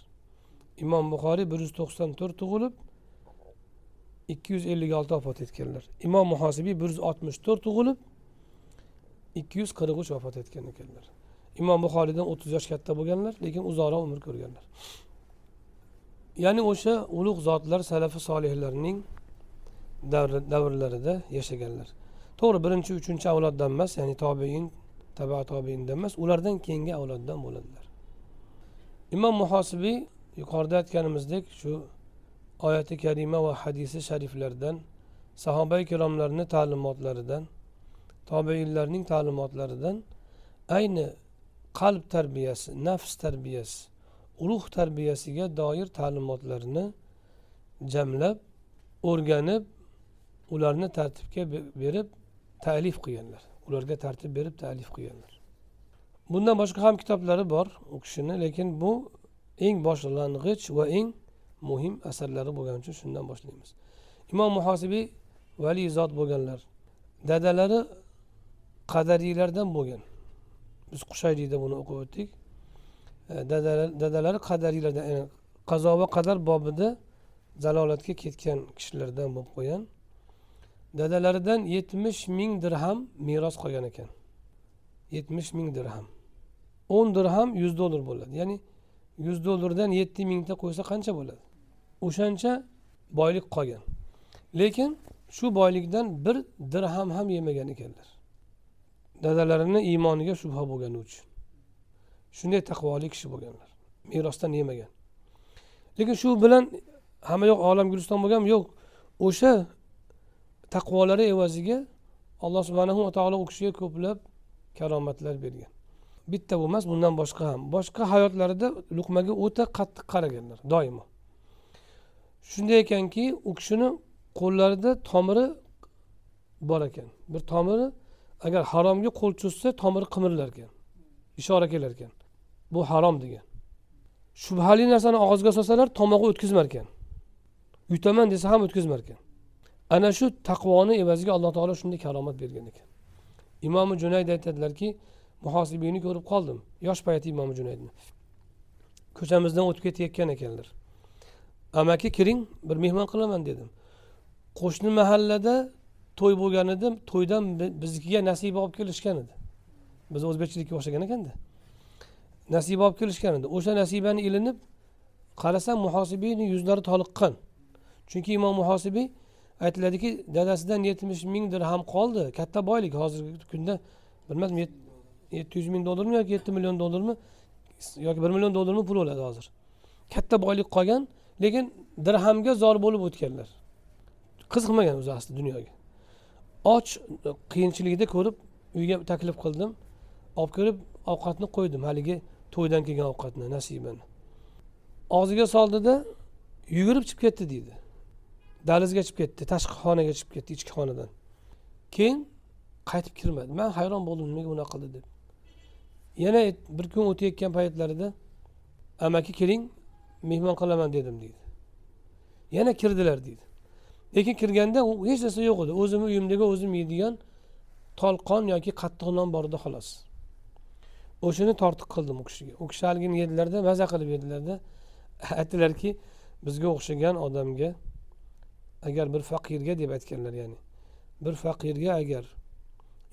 Imom buxoriy bir yuz to'qson to'rt tug'ilib ikki yuz ellik olti vafot etganlar. Imom muhosibiy bir yuz oltmish to'rt tug'ilib ikki yuz qirq uch vafot etgan ekanlar. Imom buxoriydan o'ttiz yosh katta bo'lganlar lekin uzoqroq umr ko'rganlar. Ya'ni o'sha ulug' zotlar salafi solihlarning davrlarida yashaganlar. To'g'ri birinchi uchinchi avloddan emas ya'ni tobein taba tobeindan emas ulardan keyingi avloddan bo'ladilar imom muhosibiy yuqorida aytganimizdek shu oyati karima va hadisi shariflardan sahoba ikromlarni ta'limotlaridan tobeinlarning ta'limotlaridan ayni qalb tarbiyasi nafs tarbiyasi ulug' tarbiyasiga doir ta'limotlarni jamlab o'rganib ularni tartibga berib talif qilganlar. Ularga tartib berib talif qilganlar. Bundan boshqa ham kitoblari bor u kishini lekin bu eng boshlang'ich va eng muhim asarlari bo'lgani uchun shundan boshlaymiz. Imom muhosibiy vali zot bo'lganlar dadalari qadariylardan bo'lgan. Biz qushayriyda buni o'qib o'tdik. Dadalari qadariylardan ya'ni qazo va qadar bobida zalolatga ketgan kishilardan bo'lib qo'ygan dadalaridan yetmish ming dirham meros qolgan ekan. Yetmish ming dirham. o'n dirham yuz dollar bo'ladi. Ya'ni yuz dollardan yetti mingta qo'ysa qancha bo'ladi? O'shancha boylik qolgan. Lekin shu boylikdan bir dirham ham yemagan ekanlar. Dadalarini iymoniga shubha bo'lgani uchun. Shunday taqvoli kishi bo'lganlar. Merosdan yemagan. Lekin shu bilan hamma yoq olam guliston bo'lgan yo'q. O'sha taqvolari evaziga alloh subhanahu va taolo u kishiga ko'plab karomatlar bergan. Bitta bu emas bundan boshqa ham. Boshqa hayotlarida luqmaga o'ta qattiq qaraganlar doimo. Shunday ekanki u kishini qo'llarida tomiri bor ekan. Bir tomiri agar haromga qo'l cho'zsa tomiri qimirlar ekan ishora kelar ekan. Bu harom degan. Shubhali narsani og'izga solsalar tomog'i o'tkazmar ekan. Yutaman desa ham o'tkazmar ekan. Ana shu taqvoni evaziga alloh taolo shunday karomat bergan ekan. Imomi junayd aytadilarki muhosibiyni ko'rib qoldim. Yosh payti imom junaydni. Ko'chamizdan o'tib ketayotgan ekanlar. Amaki kiring bir mehmon qilaman dedim. Qo'shni mahallada to'y bo'lgan edi to'ydan biznikiga nasiba olib kelishgan edi. Biz o'zbekchilikka o'xshagan ekanda. Nasiba olib kelishgan edi. O'sha nasibani ilinib qarasam muhosibiyni yuzlari toliqqan. Chunki imom muhosibiy aytiladiki dadasidan yetmish ming dirham qoldi. Katta boylik hozirgi kunda bilmadim yetti yuz ming dollarmi yoki yetti million dollarmi yoki bir million dollarmi pul bo'ladi hozir. Katta boylik qolgan lekin dirhamga zor bo'lib o'tganlar. Qiziqmagan o'zi asli dunyoga. Och qiyinchiligida ko'rib uyga taklif qildim olib kirib ovqatni qo'ydim. Haligi to'ydan kelgan ovqatni nasibani. Og'ziga soldida yugurib chiqib ketdi deydi. Dalizga chiqib ketdi tashqi xonaga chiqib ketdi ichki xonadan. Keyin qaytib kirmadi. Man hayron bo'ldim nimaga bunaqa qildi deb. Yana bir kun o'tayotgan paytlarida amaki keling mehmon qilaman dedim deydi. Yana kirdilar deydi. Lekin kirganda hech narsa yo'q edi. O'zimni uyimdagi o'zim yeydigan tolqon yoki qattiq non bor edi xolos. O'shani tortiq qildim u kishiga. U kishi haligini yedilarda maza qilib yedilarda aytdilarki bizga o'xshagan odamga agar bir faqirga deb aytganlar ya'ni. Bir faqirga agar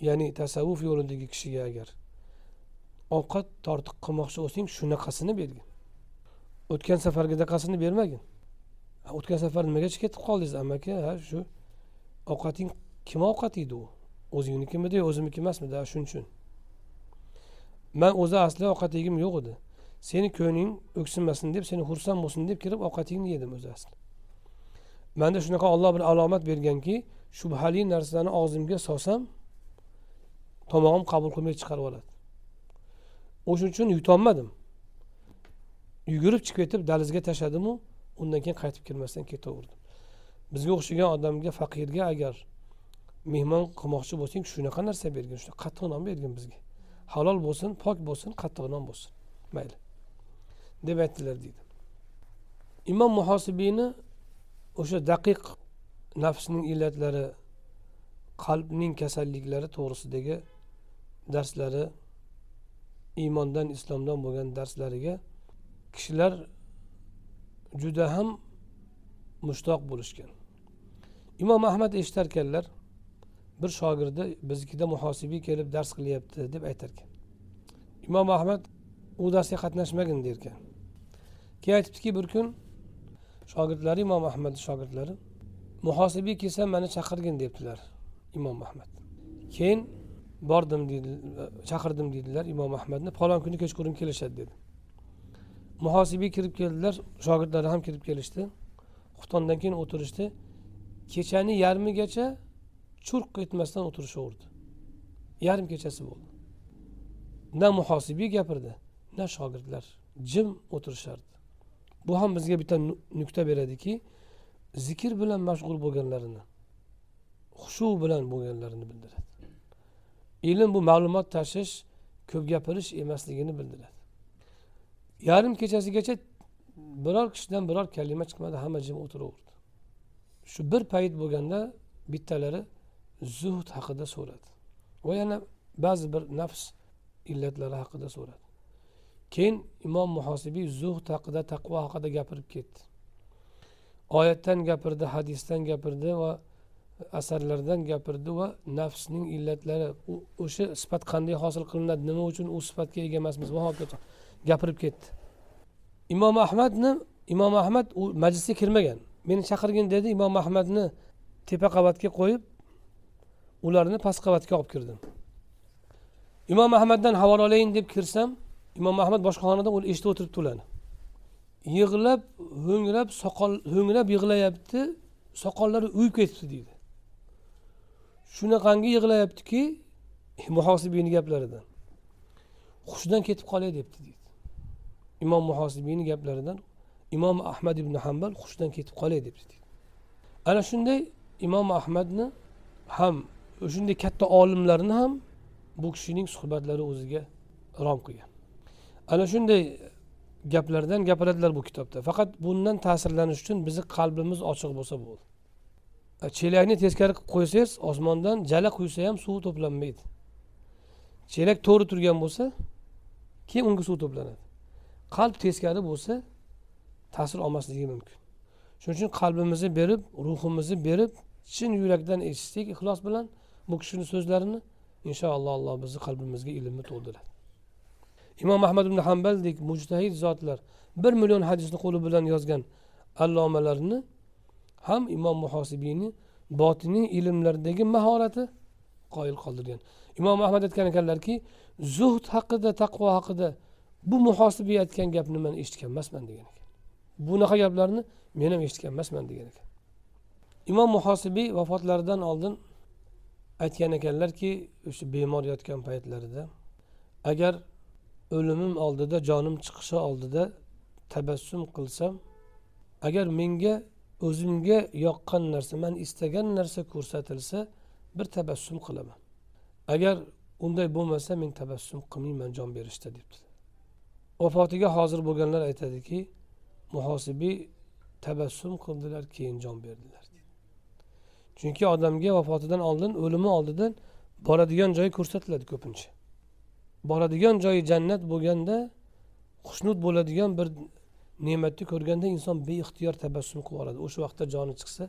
ya'ni tasavvuf yo'lidagi kishiga agar ovqat tortiq qilmoqchi bo'lsang shunaqasini bergin. O'tgan safargidaqasini bermagin. O'tgan safar nimagacha ketib qoldingiz? Amaki ha shu ovqating kim ovqati edi u? O'zingnikimidi yo o'zimniki emasmidi shuning uchun. Man o'zi asli ovqat yegim yo'q edi. Seni ko'ngling o'ksinmasin deb seni xursand bo'lsin deb kirib ovqatingni yedim o'zi asli. Manda shunaqa olloh bir alomat berganki shubhali narsani og'zimga solsam tomog'im qabul qilmay chiqarib yuboradi o'shuning uchun yutolmadim yugurib chiqib ketib dalizga tashladimu undan keyin qaytib kelmasdan ketaverdim. Bizga o'xshagan odamga faqirga agar mehmon qilmoqchi bo'lsang shunaqa narsa bergin shunaqa qattiq non bergin bizga. Halol bo'lsin pok bo'lsin qattiq non bo'lsin. Mayli. Deb aytdilar deydi. Imom muhosibiyni o'sha daqiq nafsning illatlari qalbning kasalliklari to'g'risidagi darslari iymondan islomdan bo'lgan darslariga kishilar juda ham mushtoq bo'lishgan. Imom ahmad eshitarkanlar bir shogirdi biznikida muhosibiy kelib dars qilyapti deb aytarkan. Imom ahmad u darsga qatnashmagin derkan. Keyin aytibdiki bir kun shogirdlari imom ahmadni shogirdlari muhosibiy kelsa mani chaqirgin debdilar imom ahmad. Keyin bordim deydi chaqirdim deydilar imom ahmadni. Falon kuni kechqurun kelishadi dedi. Muhosibiy kirib keldilar shogirdlari ham kirib kelishdi. Xuftondan keyin o'tirishdi. Kechani yarmigacha churq etmasdan o'tirishaverdi. Yarim kechasi bo'ldi. Na muhosibiy gapirdi na shogirdlar jim o'tirishardi. Bu ham bizga bitta nuqta beradiki zikr bilan mashg'ul bo'lganlarini xushu bilan bo'lganlarini bildiradi. Ilm bu ma'lumot tashish ko'p gapirish emasligini bildiradi. Yarim kechasigacha biror kishidan biror kalima chiqmadi hamma jim o'tiraverdi. Shu bir payt bo'lganda bittalari zuhd haqida so'radi. Va yana ba'zi bir nafs illatlari haqida so'radi. Keyin imom muhosibiy zuhd haqida taqvo haqida gapirib ketdi. Oyatdan gapirdi hadisdan gapirdi va asarlaridan gapirdi va nafsning illatlari o'sha sifat qanday hosil qilinadi nima uchun u sifatga ega emasmiz va hokazo gapirib ketdi. Imom ahmadni imom ahmad u majlisga kirmagan. Meni chaqirgin dedi imom ahmadni tepa qavatga qo'yib ularni past qavatga olib kirdim. Imom ahmaddan havola olayin deb kirsam imom ahmad boshqa xonada u eshitib o'tiribdi ularni. Yig'lab ho'ngrab soqol ho'ngrab yig'layapti soqollari uyib ketibdi deydi. Shunaqangi yig'layaptiki eh, muhosibiyni gaplaridan. Hushidan ketib qolay debdi deydi. Imom muhosibiyni gaplaridan imom ahmad ibn hambal hushidan ketib qolay debdi deydi. Ana shunday imom ahmadni ham shunday katta olimlarni ham bu kishining suhbatlari o'ziga rom qilgan. Ana shunday gaplardan gapiradilar bu kitobda. Faqat bundan ta'sirlanish uchun bizni qalbimiz ochiq bo'lsa bo'ldi. Chelakni teskari qilib qo'ysangiz osmondan jala quysa ham suv to'planmaydi chelak to'g'ri turgan bo'lsa keyin unga suv to'planadi qalb teskari bo'lsa ta'sir olmasligi mumkin shuning uchun qalbimizni berib ruhimizni berib chin yurakdan eshitsak ixlos bilan bu kishini so'zlarini inshaalloh alloh bizni qalbimizga ilmni to'ldiradi imom ahmad ibn hambaldek mujtahid zotlar bir million hadisni qo'li bilan yozgan allomalarni ham imom muhosibiyni botiniy ilmlardagi mahorati qoyil qoldirgan. Imom ahmad aytgan ekanlarki zuhd haqida taqvo haqida bu muhosibiy aytgan gapni man eshitgan emasman degan ekan. Bunaqa gaplarni men ham eshitgan emasman degan ekan. Imom muhosibiy vafotlaridan oldin aytgan ekanlarki o'sha bemor yotgan paytlarida agar o'limim oldida jonim chiqishi oldida tabassum qilsam agar menga o'zimga yoqqan narsa man istagan narsa ko'rsatilsa bir tabassum qilaman. Agar unday bo'lmasa men tabassum qilmayman jon berishda debdi. Vafotiga hozir bo'lganlar aytadiki muhosibiy tabassum qildilar keyin jon berdilar chunki odamga vafotidan oldin o'limi oldidan boradigan joyi ko'rsatiladi ko'pincha. Boradigan joyi jannat bo'lganda xushnud bo'ladigan bir ne'matni ko'rganda inson beixtiyor tabassum qilib yuboradi o'sha vaqtda joni chiqsa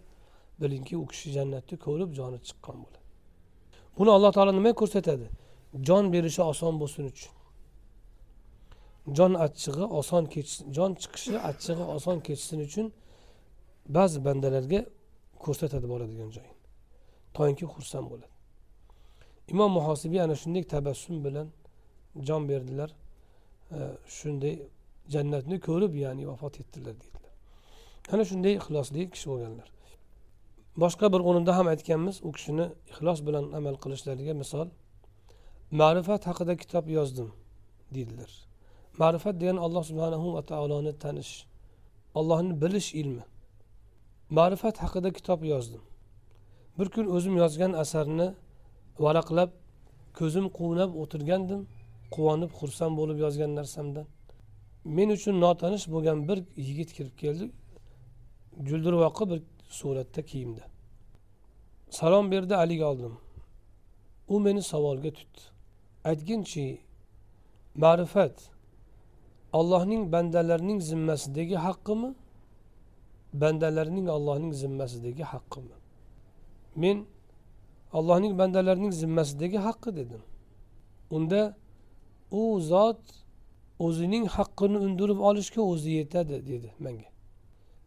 bilingki u kishi jannatni ko'rib joni chiqqan bo'ladi. Buni alloh taolo nimaga ko'rsatadi? Jon berishi oson bo'lsin uchun. Jon achchig'i oson kechsin jon chiqishi achchig'i oson kechsin uchun ba'zi bandalarga ko'rsatadi boradigan joyini toinki xursand bo'ladi. Imom muhosibiy ana shunday tabassum bilan jon berdilar. Shunday jannatni ko'rib ya'ni vafot etdilar deydilar ana shunday ixlosli kishi bo'lganlar. Boshqa bir o'rinda ham aytganmiz u kishini ixlos bilan amal qilishlariga misol ma'rifat haqida kitob yozdim deydilar ma'rifat degani alloh subhanahu va taoloni tanish ollohni bilish ilmi. Ma'rifat haqida kitob yozdim. Bir kun o'zim yozgan asarni varaqlab ko'zim quvnab o'tirgandim quvonib xursand bo'lib yozgan narsamdan. Men uchun notanish bo'lgan bir yigit kirib keldi. Guldirvoqi bir suratda kiyimda. Salom berdi haligi oldim. U meni savolga tutdi. Aytginchi ma'rifat allohning bandalarining zimmasidagi haqqimi? Bandalarning allohning zimmasidagi haqqimi? Men allohning bandalarining zimmasidagi haqqi dedim. Unda u zot o'zining haqqini undirib olishga o'zi yetadi dedi menga.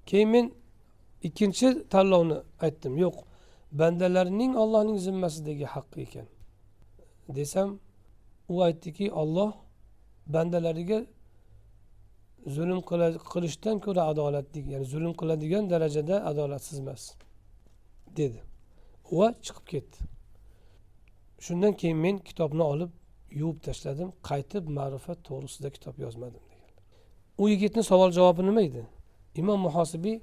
Keyin men ikkinchi tanlovni aytdim. Yo'q bandalarning ollohning zimmasidagi haqqi ekan desam u aytdiki olloh bandalariga zulm qilishdan ko'ra adolatli ya'ni zulm qiladigan darajada adolatsiz emas dedi. Va chiqib ketdi. Shundan keyin men kitobni olib yuvib tashladim qaytib ma'rifat to'g'risida kitob yozmadim degan. U yigitni savol javobi nima edi? Imom muhosibiy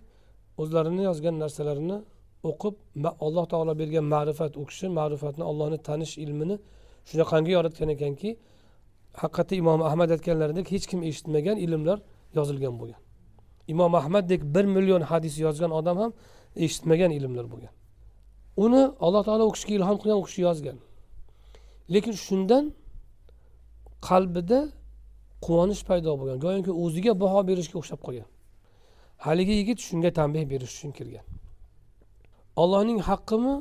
o'zlarini yozgan narsalarini o'qib alloh taolo bergan ma'rifat u kishi ma'rifatni ollohni tanish ilmini shunaqangi yoritgan ekanki haqiqatda imom ahmad aytganlaridek hech kim eshitmagan ilmlar yozilgan bo'lgan. Imom ahmaddek bir million hadis yozgan odam ham eshitmagan ilmlar bo'lgan. Uni alloh taolo u kishiga ilhom qilgan u kishi yozgan. Lekin shundan qalbida quvonish paydo bo'lgan. Go'yoki o'ziga baho berishga o'xshab qolgan. Haligi yigit shunga tanbeh berish uchun kirgan. Allohning haqqimi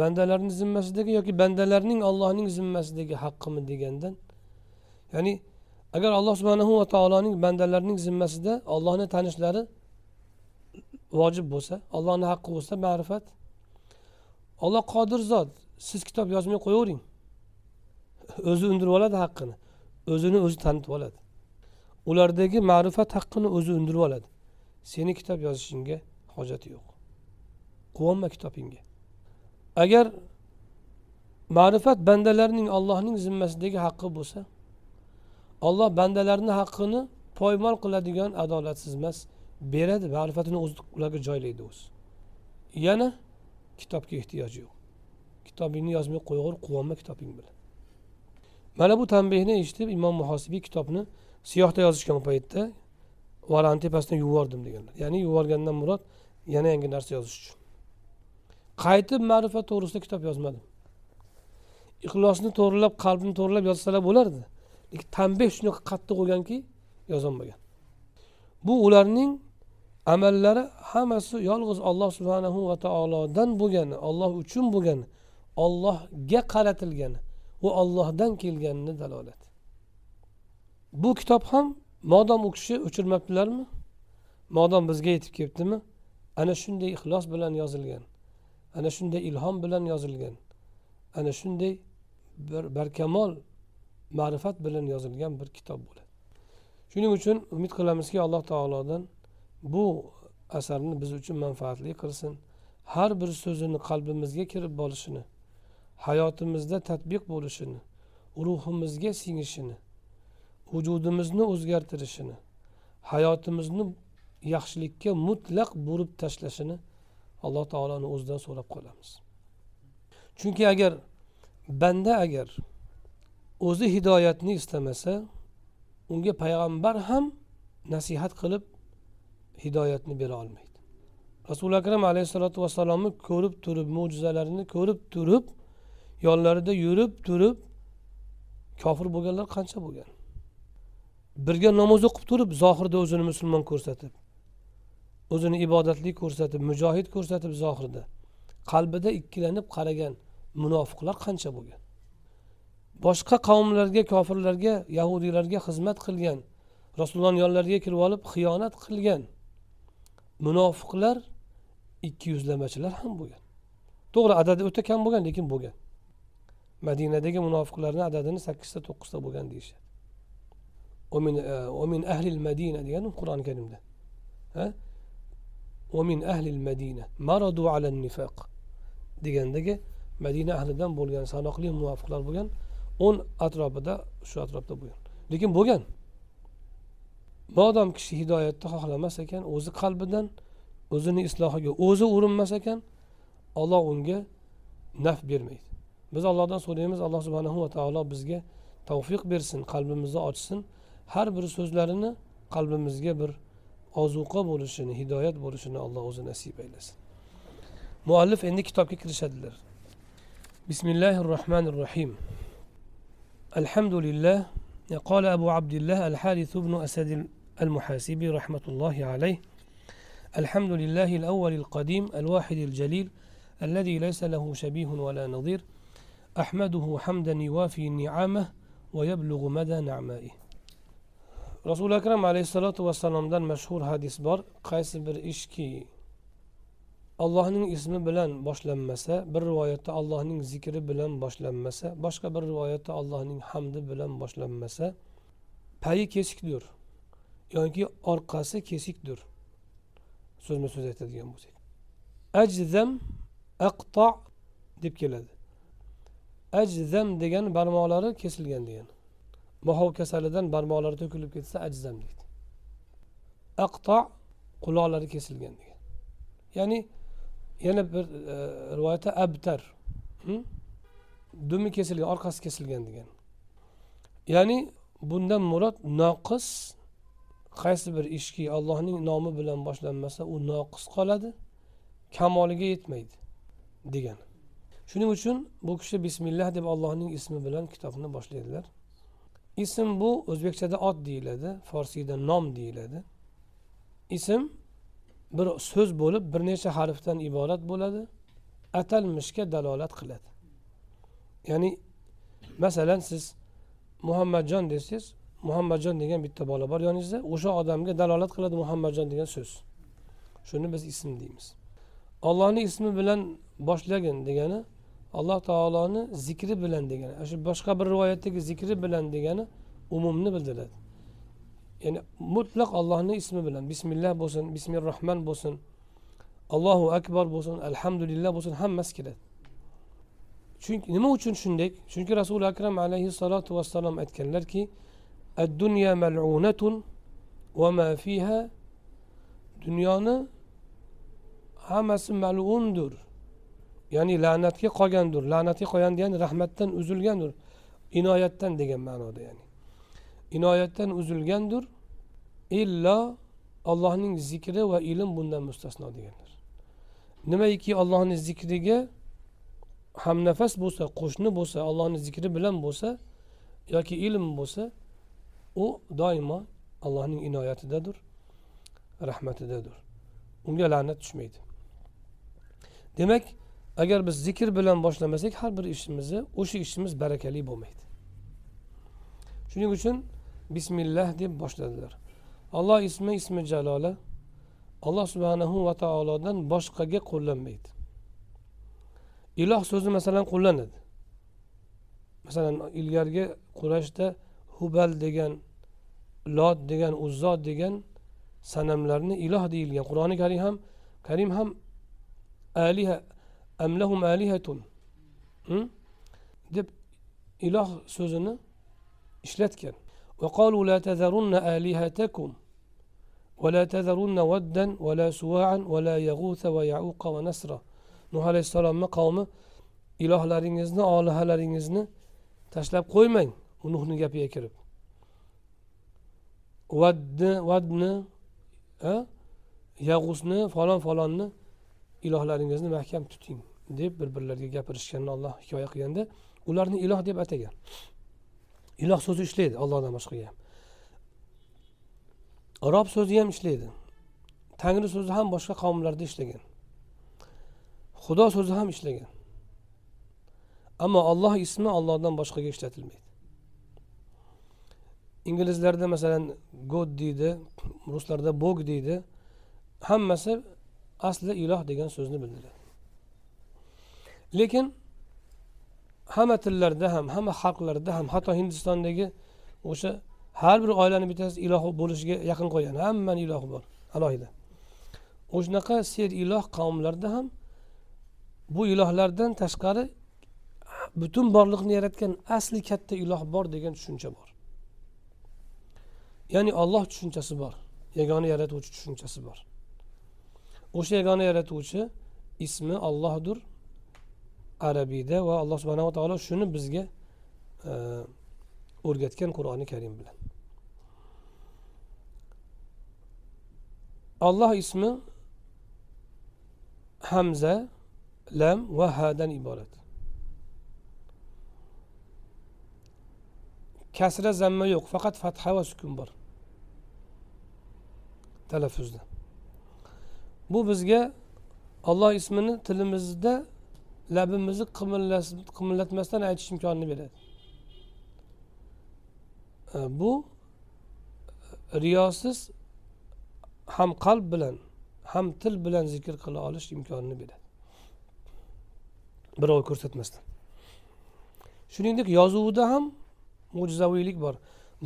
bandalarni zimmasidagi yoki bandalarning allohning zimmasidagi haqqimi degandan ya'ni agar alloh subhanahu va taoloning bandalarining zimmasida ollohni tanishlari vojib bo'lsa ollohni haqqi bo'lsa ma'rifat olloh qodir zot siz kitob yozmay qo'yavering. O'zi undirib oladi haqqini. O'zini o'zi tanitib oladi. Ulardagi ma'rifat haqqini o'zi undirib oladi. Seni kitob yozishingga hojati yo'q. Quvonma kitobingga. Agar ma'rifat bandalarning allohning zimmasidagi haqqi bo'lsa olloh bandalarni haqqini poymol qiladigan adolatsiz emas beradi. Ma'rifatini o'zi ularga joylaydi o'zi. Yana kitobga ehtiyoji yo'q. Kitobingni yozmay qo'yaver quvonma kitobing bilan. Mana bu tanbehni eshitib imom muhosibiy kitobni siyohda yozishgan paytda valani tepasidan yubordim deganlar. Ya'ni yuborgandan murod yana yangi narsa yozish uchun. Qaytib ma'rifat to'g'risida kitob yozmadim. Ixlosni to'g'rilab qalbni to'g'rilab yozsalar bo'lardi lekin tanbeh shunaqa qattiq bo'lganki yozolmagan. Bu ularning amallari hammasi yolg'iz olloh subhanahu va taolodan bo'lgani olloh uchun bo'lgani ollohga qaratilgani u ollohdan kelganini dalolat. Bu kitob ham modom u kishi o'chirmabdilarmi? Modom bizga yetib kelibdimi? Ana shunday ixlos bilan yozilgan. Ana shunday ilhom bilan yozilgan. Ana shunday bir barkamol ma'rifat bilan yozilgan bir kitob bo'ladi. Shuning uchun umid qilamizki alloh taolodan bu asarni biz uchun manfaatli qilsin. Har bir so'zini qalbimizga kirib borishini hayotimizda tatbiq bo'lishini ruhimizga singishini vujudimizni o'zgartirishini hayotimizni yaxshilikka mutlaq burib tashlashini alloh taoloni o'zidan so'rab qolamiz. Chunki agar banda agar o'zi hidoyatni istamasa unga payg'ambar ham nasihat qilib hidoyatni bera olmaydi. Rasuli akram alayhissalotu vassalomni ko'rib turib mo'jizalarini ko'rib turib yonlarida yurib turib kofir bo'lganlar qancha bo'lgan? Birga namoz o'qib turib zohirda o'zini musulmon ko'rsatib o'zini ibodatli ko'rsatib mujohid ko'rsatib zohirda. Qalbida ikkilanib qaragan munofiqlar qancha bo'lgan? Boshqa qavmlarga kofirlarga yahudiylarga xizmat qilgan rasulullohni yonlariga kirib olib xiyonat qilgan munofiqlar ikki yuzlamachilar ham bo'lgan. To'g'ri adadi o'ta kam bo'lgan lekin bo'lgan. Madinadagi munofiqlarni adadini sakkizta to'qqizta bo'lgan deyishadi. Omin e, ahlil madina degan qur'oni karimda. Omin ahlil madina maradu ala nifaq degandagi madina ahlidan bo'lgan sanoqli munofiqlar bo'lgan o'n atrofida shu atrofda bo'lgan. Lekin bo'lgan. Modom kishi hidoyatni xohlamas ekan o'zi qalbidan o'zini islohiga o'zi urinmas ekan olloh unga naf bermaydi. Biz allohdan so'raymiz alloh subhanahu va taolo bizga tavfiq bersin qalbimizni ochsin har bir so'zlarini qalbimizga bir ozuqa bo'lishini hidoyat bo'lishini alloh o'zi nasib aylasin muallif endi kitobga kirishadilar bismillahi rohmanir rohim لله قال أبو عبد الله الحارث بن أسد المحاسبي رحمة الله عليه الحمد لله الأول القديم الواحد الجليل الذي ليس له شبيه ولا نظير أحمده حمدا يوافي نعمه ويبلغ مدى نعمائه رسول أكرم عليه الصلاة والسلام دان مشهور حديث بار قيس بر إشكي allohning ismi bilan boshlanmasa bir rivoyatda allohning zikri bilan boshlanmasa boshqa bir rivoyatda allohning hamdi bilan boshlanmasa payi kesikdir yoki orqasi kesikdir so'zma so'z aytadigan bo'lsak ajzam aqto deb keladi Ajzam degan barmoqlari kesilgan degan. Mohov kasalidan barmoqlari to'kilib ketsa ajzam deydi. Aqto quloqlari kesilgan degan. Ya'ni yana bir e, rivoyatda abtar. Hm? Dumi kesilgan orqasi kesilgan degan. Ya'ni bundan murod noqis qaysi bir ishki allohning nomi bilan boshlanmasa u noqis qoladi kamoliga yetmaydi degan. Shuning uchun bu kishi bismillah deb allohning ismi bilan kitobni boshlaydilar. Ism bu o'zbekchada ot deyiladi forsiyda nom deyiladi. Ism bir so'z bo'lib bir necha harfdan iborat bo'ladi. Atalmishga dalolat qiladi. Ya'ni masalan siz muhammadjon desangiz muhammadjon degan bitta bola bor yoningizda o'sha odamga dalolat qiladi muhammadjon degan so'z. Shuni biz ism deymiz. Ollohni ismi bilan boshlagin degani alloh taoloni zikri bilan degani shu boshqa bir rivoyatdagi zikri bilan degani umumni bildiradi. Ya'ni mutlaq allohni ismi bilan bismillah bo'lsin bismi rohman bo'lsin allohu akbar bo'lsin alhamdulillah bo'lsin hammasi kiradi. Chunki nima uchun shunday? Chunki rasuli akram alayhissalotu vassalom aytganlarki ad dunyo malunatun va ma fiha. Dunyoni hammasi malundir ya'ni la'natga qolgandir la'natga qolgan degani rahmatdan uzilgandir inoyatdan degan ma'noda ya'ni. Inoyatdan uzilgandir illo allohning zikri va ilm bundan mustasno deganlar. Nimaiki allohni zikriga hamnafas bo'lsa qo'shni bo'lsa allohni zikri bilan bo'lsa yoki ilm bo'lsa u doimo allohning inoyatidadir rahmatidadir unga la'nat tushmaydi. Demak agar biz zikr bilan boshlamasak har bir ishimizni o'sha ishimiz barakali bo'lmaydi. Shuning uchun bismillah deb boshladilar. Alloh ismi ismi jaloli alloh subhanahu va taolodan boshqaga qo'llanmaydi. Iloh so'zi masalan qo'llanadi. Masalan ilgargi qurashda hubal degan lot degan uzzo degan sanamlarni iloh deyilgan. Qur'oni karim ham karim ham aliha amlahum alihatun deb iloh so'zini ishlatgan وقالوا لا تذرن آلهتكم ولا تذرن ودا ولا سواعا ولا يغوث ويعوق ونسرا nuh alayhissalomni qavmi ilohlaringizni olihalaringizni tashlab qo'ymang u nuhni gapiga kirib vadni vadni yag'usni falon falonni ilohlaringizni mahkam tuting deb bir birlariga gapirishganini olloh hikoya qilganda ularni iloh deb atagan. Iloh so'zi ishlaydi allohdan boshqaga ham rob so'zi ham ishlaydi. Tangri so'zi ham boshqa qavmlarda ishlagan. Xudo so'zi ham ishlagan. Ammo olloh ismi ollohdan boshqaga ishlatilmaydi. Inglizlarda masalan god deydi ruslarda bog deydi hammasi asli iloh degan so'zni bildiradi. Lekin hamma tillarda ham hamma xalqlarda ham hatto hindistondagi o'sha har bir oilani bittasi iloh bo'lishiga yaqin qo'ygan hammani ilohi bor alohida. O'shanaqa ser iloh qavmlarda ham bu ilohlardan tashqari butun borliqni yaratgan asli katta iloh bor degan tushuncha bor. Ya'ni olloh tushunchasi bor yagona yaratuvchi tushunchasi bor. O'sha yagona yaratuvchi ismi ollohdir arabiyda va alloh subhanava taolo shuni bizga e, o'rgatgan qur'oni karim bilan. Olloh ismi hamza lam va hadan iborat. Kasra zamma yo'q faqat fatha va sukun bor. Talaffuzda. Bu bizga olloh ismini tilimizda labimizni qimillatmasdan aytish imkonini beradi. E, bu e, riyosiz ham qalb bilan ham til bilan zikr qila olish imkonini beradi. Birov ko'rsatmasdan. Shuningdek yozuvida ham mo'jizaviylik bor.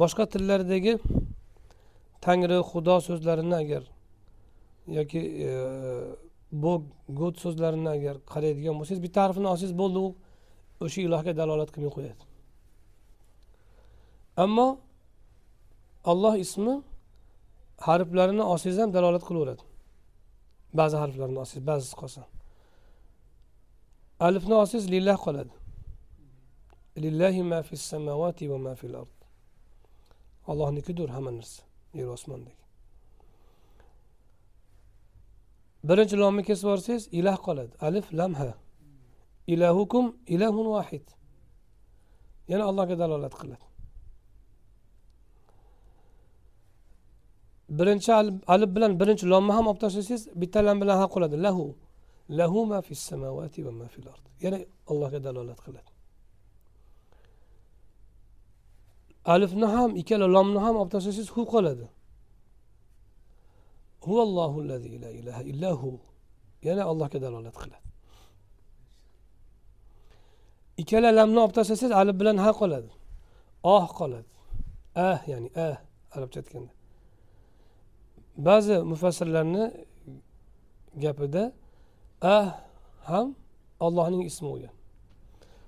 Boshqa tillardagi tangri xudo so'zlarini agar yoki e, bog god so'zlarini agar qaraydigan bo'lsangiz bitta harfini olsangiz bo'ldi u o'sha ilohga dalolat qilmay qo'yadi ammo olloh ismi harflarini olsangiz ham dalolat qilaveradi. Ba'zi harflarni olsangiz ba'zisi qolsa. Alifni olsangiz lillah qoladi. Lillahi ma fis samavati va ma fil ard. Allohnikidir hamma narsa. Yer osmondagi. Birinchi lomni kesib yuborsangiz ilah qoladi. Alif lam ha. Ilahukum ilahun vahid. Yana allohga dalolat qiladi. Birinchi alif bilan birinchi lomni ham olib tashlasangiz bitta lam bilan ha qoladi lahu. Lahu ma fis samawati va ma fil ard. Yana allohga dalolat qiladi. Alifni ham ikkala lomni ham olib tashlasangiz hu qoladi. Huvallohu la ilaha illahu yana allohga dalolat qiladi. Ikkala lamni olib tashlasangiz alif bilan ha qoladi. Oh qoladi. Ah ya'ni ah arabcha aytganda. Ba'zi mufassirlarni gapida ah ham allohning ismi bo'lgan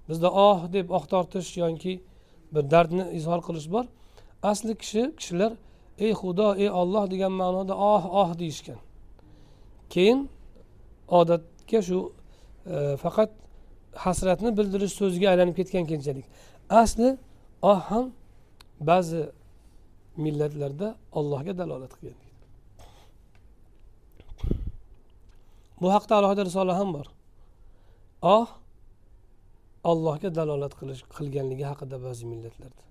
bizda oh deb oh tortish yoki bir dardni izhor qilish bor. Asli kishi kishilar ey xudo ey olloh degan ma'noda oh oh deyishgan. Keyin odatga shu e, faqat hasratni bildirish so'ziga aylanib ketgan keyinchalik. Asli oh ham ba'zi millatlarda ollohga dalolat qilgan bu haqda alohida risola ham bor. Oh allohga dalolat qilish qilganligi haqida ba'zi millatlarda.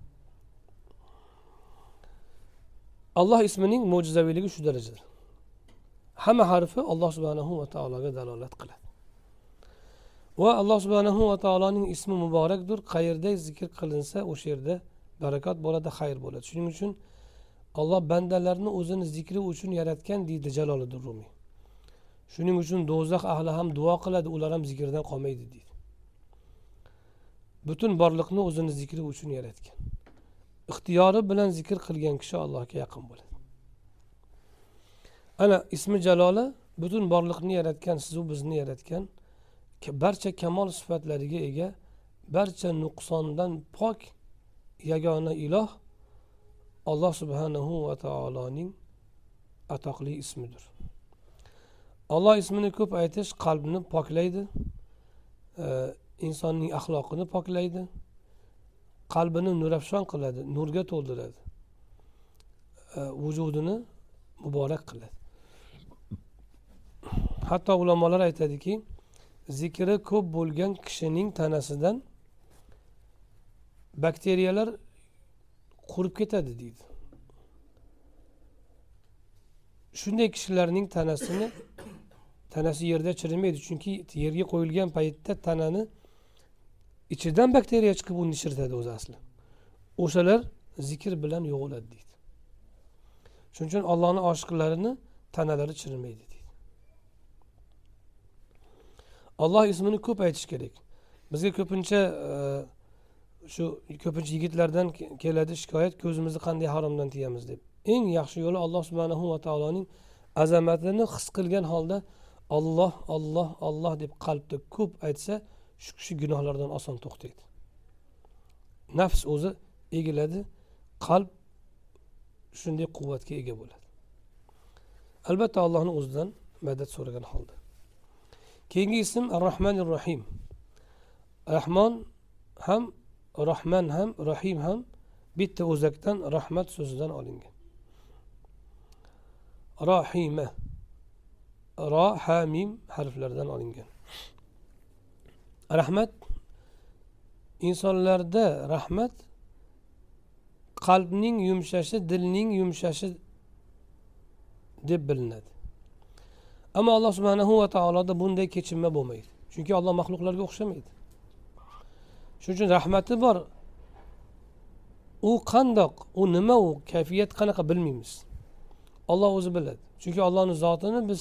Alloh ismining mo'jizaviyligi shu darajada hamma harfi alloh subhanahu va taologa dalolat qiladi. Va alloh subhanahu va taoloning ismi muborakdir. Qayerda zikr qilinsa o'sha yerda barakot bo'ladi xayr bo'ladi. Shuning uchun alloh bandalarni o'zini zikri uchun yaratgan deydi jaloliddin rumiy shuning uchun do'zax ahli ham duo qiladi ular ham zikrdan qolmaydi deydi. Butun borliqni o'zini zikri uchun yaratgan. Ixtiyori bilan zikr qilgan kishi allohga yaqin bo'ladi. Ana ismi jaloli butun borliqni yaratgan sizu bizni yaratgan barcha kamol sifatlariga ega barcha nuqsondan pok yagona iloh alloh subhanahu va taoloning atoqli ismidir. Alloh ismini ko'p aytish qalbni poklaydi e, insonning axloqini poklaydi. Qalbini nurafshon qiladi nurga to'ldiradi. E, vujudini muborak qiladi. Hatto ulamolar aytadiki zikri ko'p bo'lgan kishining tanasidan bakteriyalar qurib ketadi deydi. Shunday kishilarning tanasini tanasi yerda chirimaydi chunki yerga qo'yilgan paytda tanani ichidan bakteriya chiqib uni chiritadi o'zi asli. O'shalar zikr bilan yo'qoladi deydi. Shuning uchun ollohni oshiqlarini tanalari chirimaydi deydi. Olloh ismini ko'p aytish kerak. Bizga ko'pincha e, shu ko'pincha yigitlardan keladi shikoyat ko'zimizni qanday haromdan tiyamiz deb. Eng yaxshi yo'li alloh subhanahu va taoloning azamatini his qilgan holda olloh olloh olloh deb qalbda ko'p aytsa shu kishi gunohlardan oson to'xtaydi. Nafs o'zi egiladi qalb shunday quvvatga ega bo'ladi. Albatta allohni o'zidan madad so'ragan holda. Keyingi ism ar rohmanir rohim rahmon ham rohman ham rohim ham bitta o'zakdan rahmat so'zidan olingan. Rohima ro ha mim harflaridan olingan. Rahmat. Insonlarda rahmat. Qalbning yumshashi dilning yumshashi deb bilinadi. Ammo alloh subhanahu va taoloda bunday kechinma bo'lmaydi. Chunki alloh maxluqlarga o'xshamaydi. Shuning uchun rahmati bor. U qandoq u nima u kayfiyat qanaqa bilmaymiz. Olloh o'zi biladi. Chunki ollohni zotini biz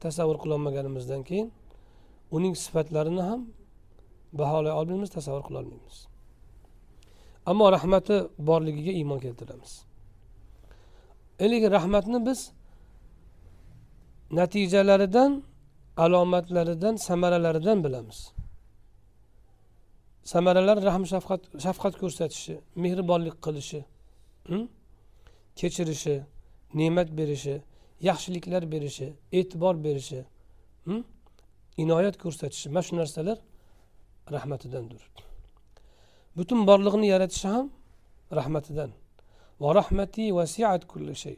tasavvur qilolmaganimizdan keyin uning sifatlarini ham baholay olmaymiz tasavvur qilolmaymiz ammo rahmati borligiga iymon keltiramiz. Lekin rahmatni biz natijalaridan alomatlaridan samaralaridan bilamiz. Samaralar rahm shafqat shafqat ko'rsatishi mehribonlik qilishi hm? kechirishi ne'mat berishi yaxshiliklar berishi e'tibor berishi hm? Inoyat ko'rsatishi mana shu narsalar rahmatidandir. Butun borliqni yaratishi ham rahmatidan. Va rahmati vasiat kulli shay.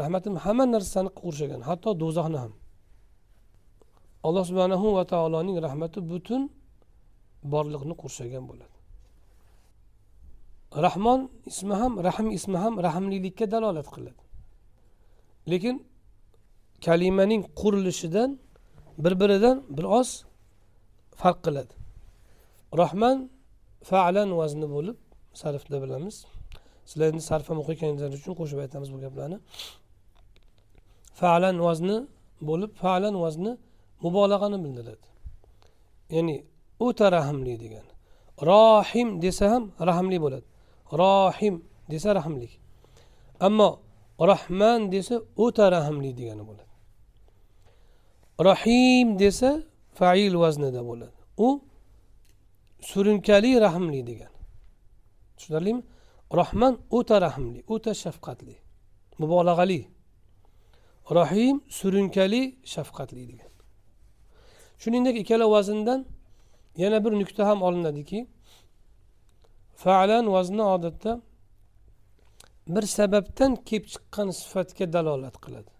Rahmatim hamma narsani qurshagan hatto do'zaxni ham. Alloh subhanahu va taoloning rahmati butun borliqni qurshagan bo'ladi. Rahmon ismi ham rahm ismi ham rahmlilikka dalolat qiladi. Lekin kalimaning qurilishidan bir biridan bir oz farq qiladi. Rohman falan vazni bo'lib sarfda bilamiz. Sizlar endi sarf ham o'qiyotganingiz uchun qo'shib aytamiz bu gaplarni. Falan vazni bo'lib falan vazni mubolag'ani bildiradi. Ya'ni o'ta rahmli degani rohim desa ham rahmli bo'ladi. Rohim desa rahmli ammo rahman desa o'ta rahmli degani bo'ladi. Rahim desa fail vaznida bo'ladi. U surunkali rahmli degan. Tushunarlimi? Rahman o'ta rahmli o'ta shafqatli mubolag'ali. Rohim surunkali shafqatli degan. Shuningdek ikkala vazndan yana bir nuqta ham olinadiki falan vazni odatda bir sababdan kelib chiqqan sifatga dalolat qiladi.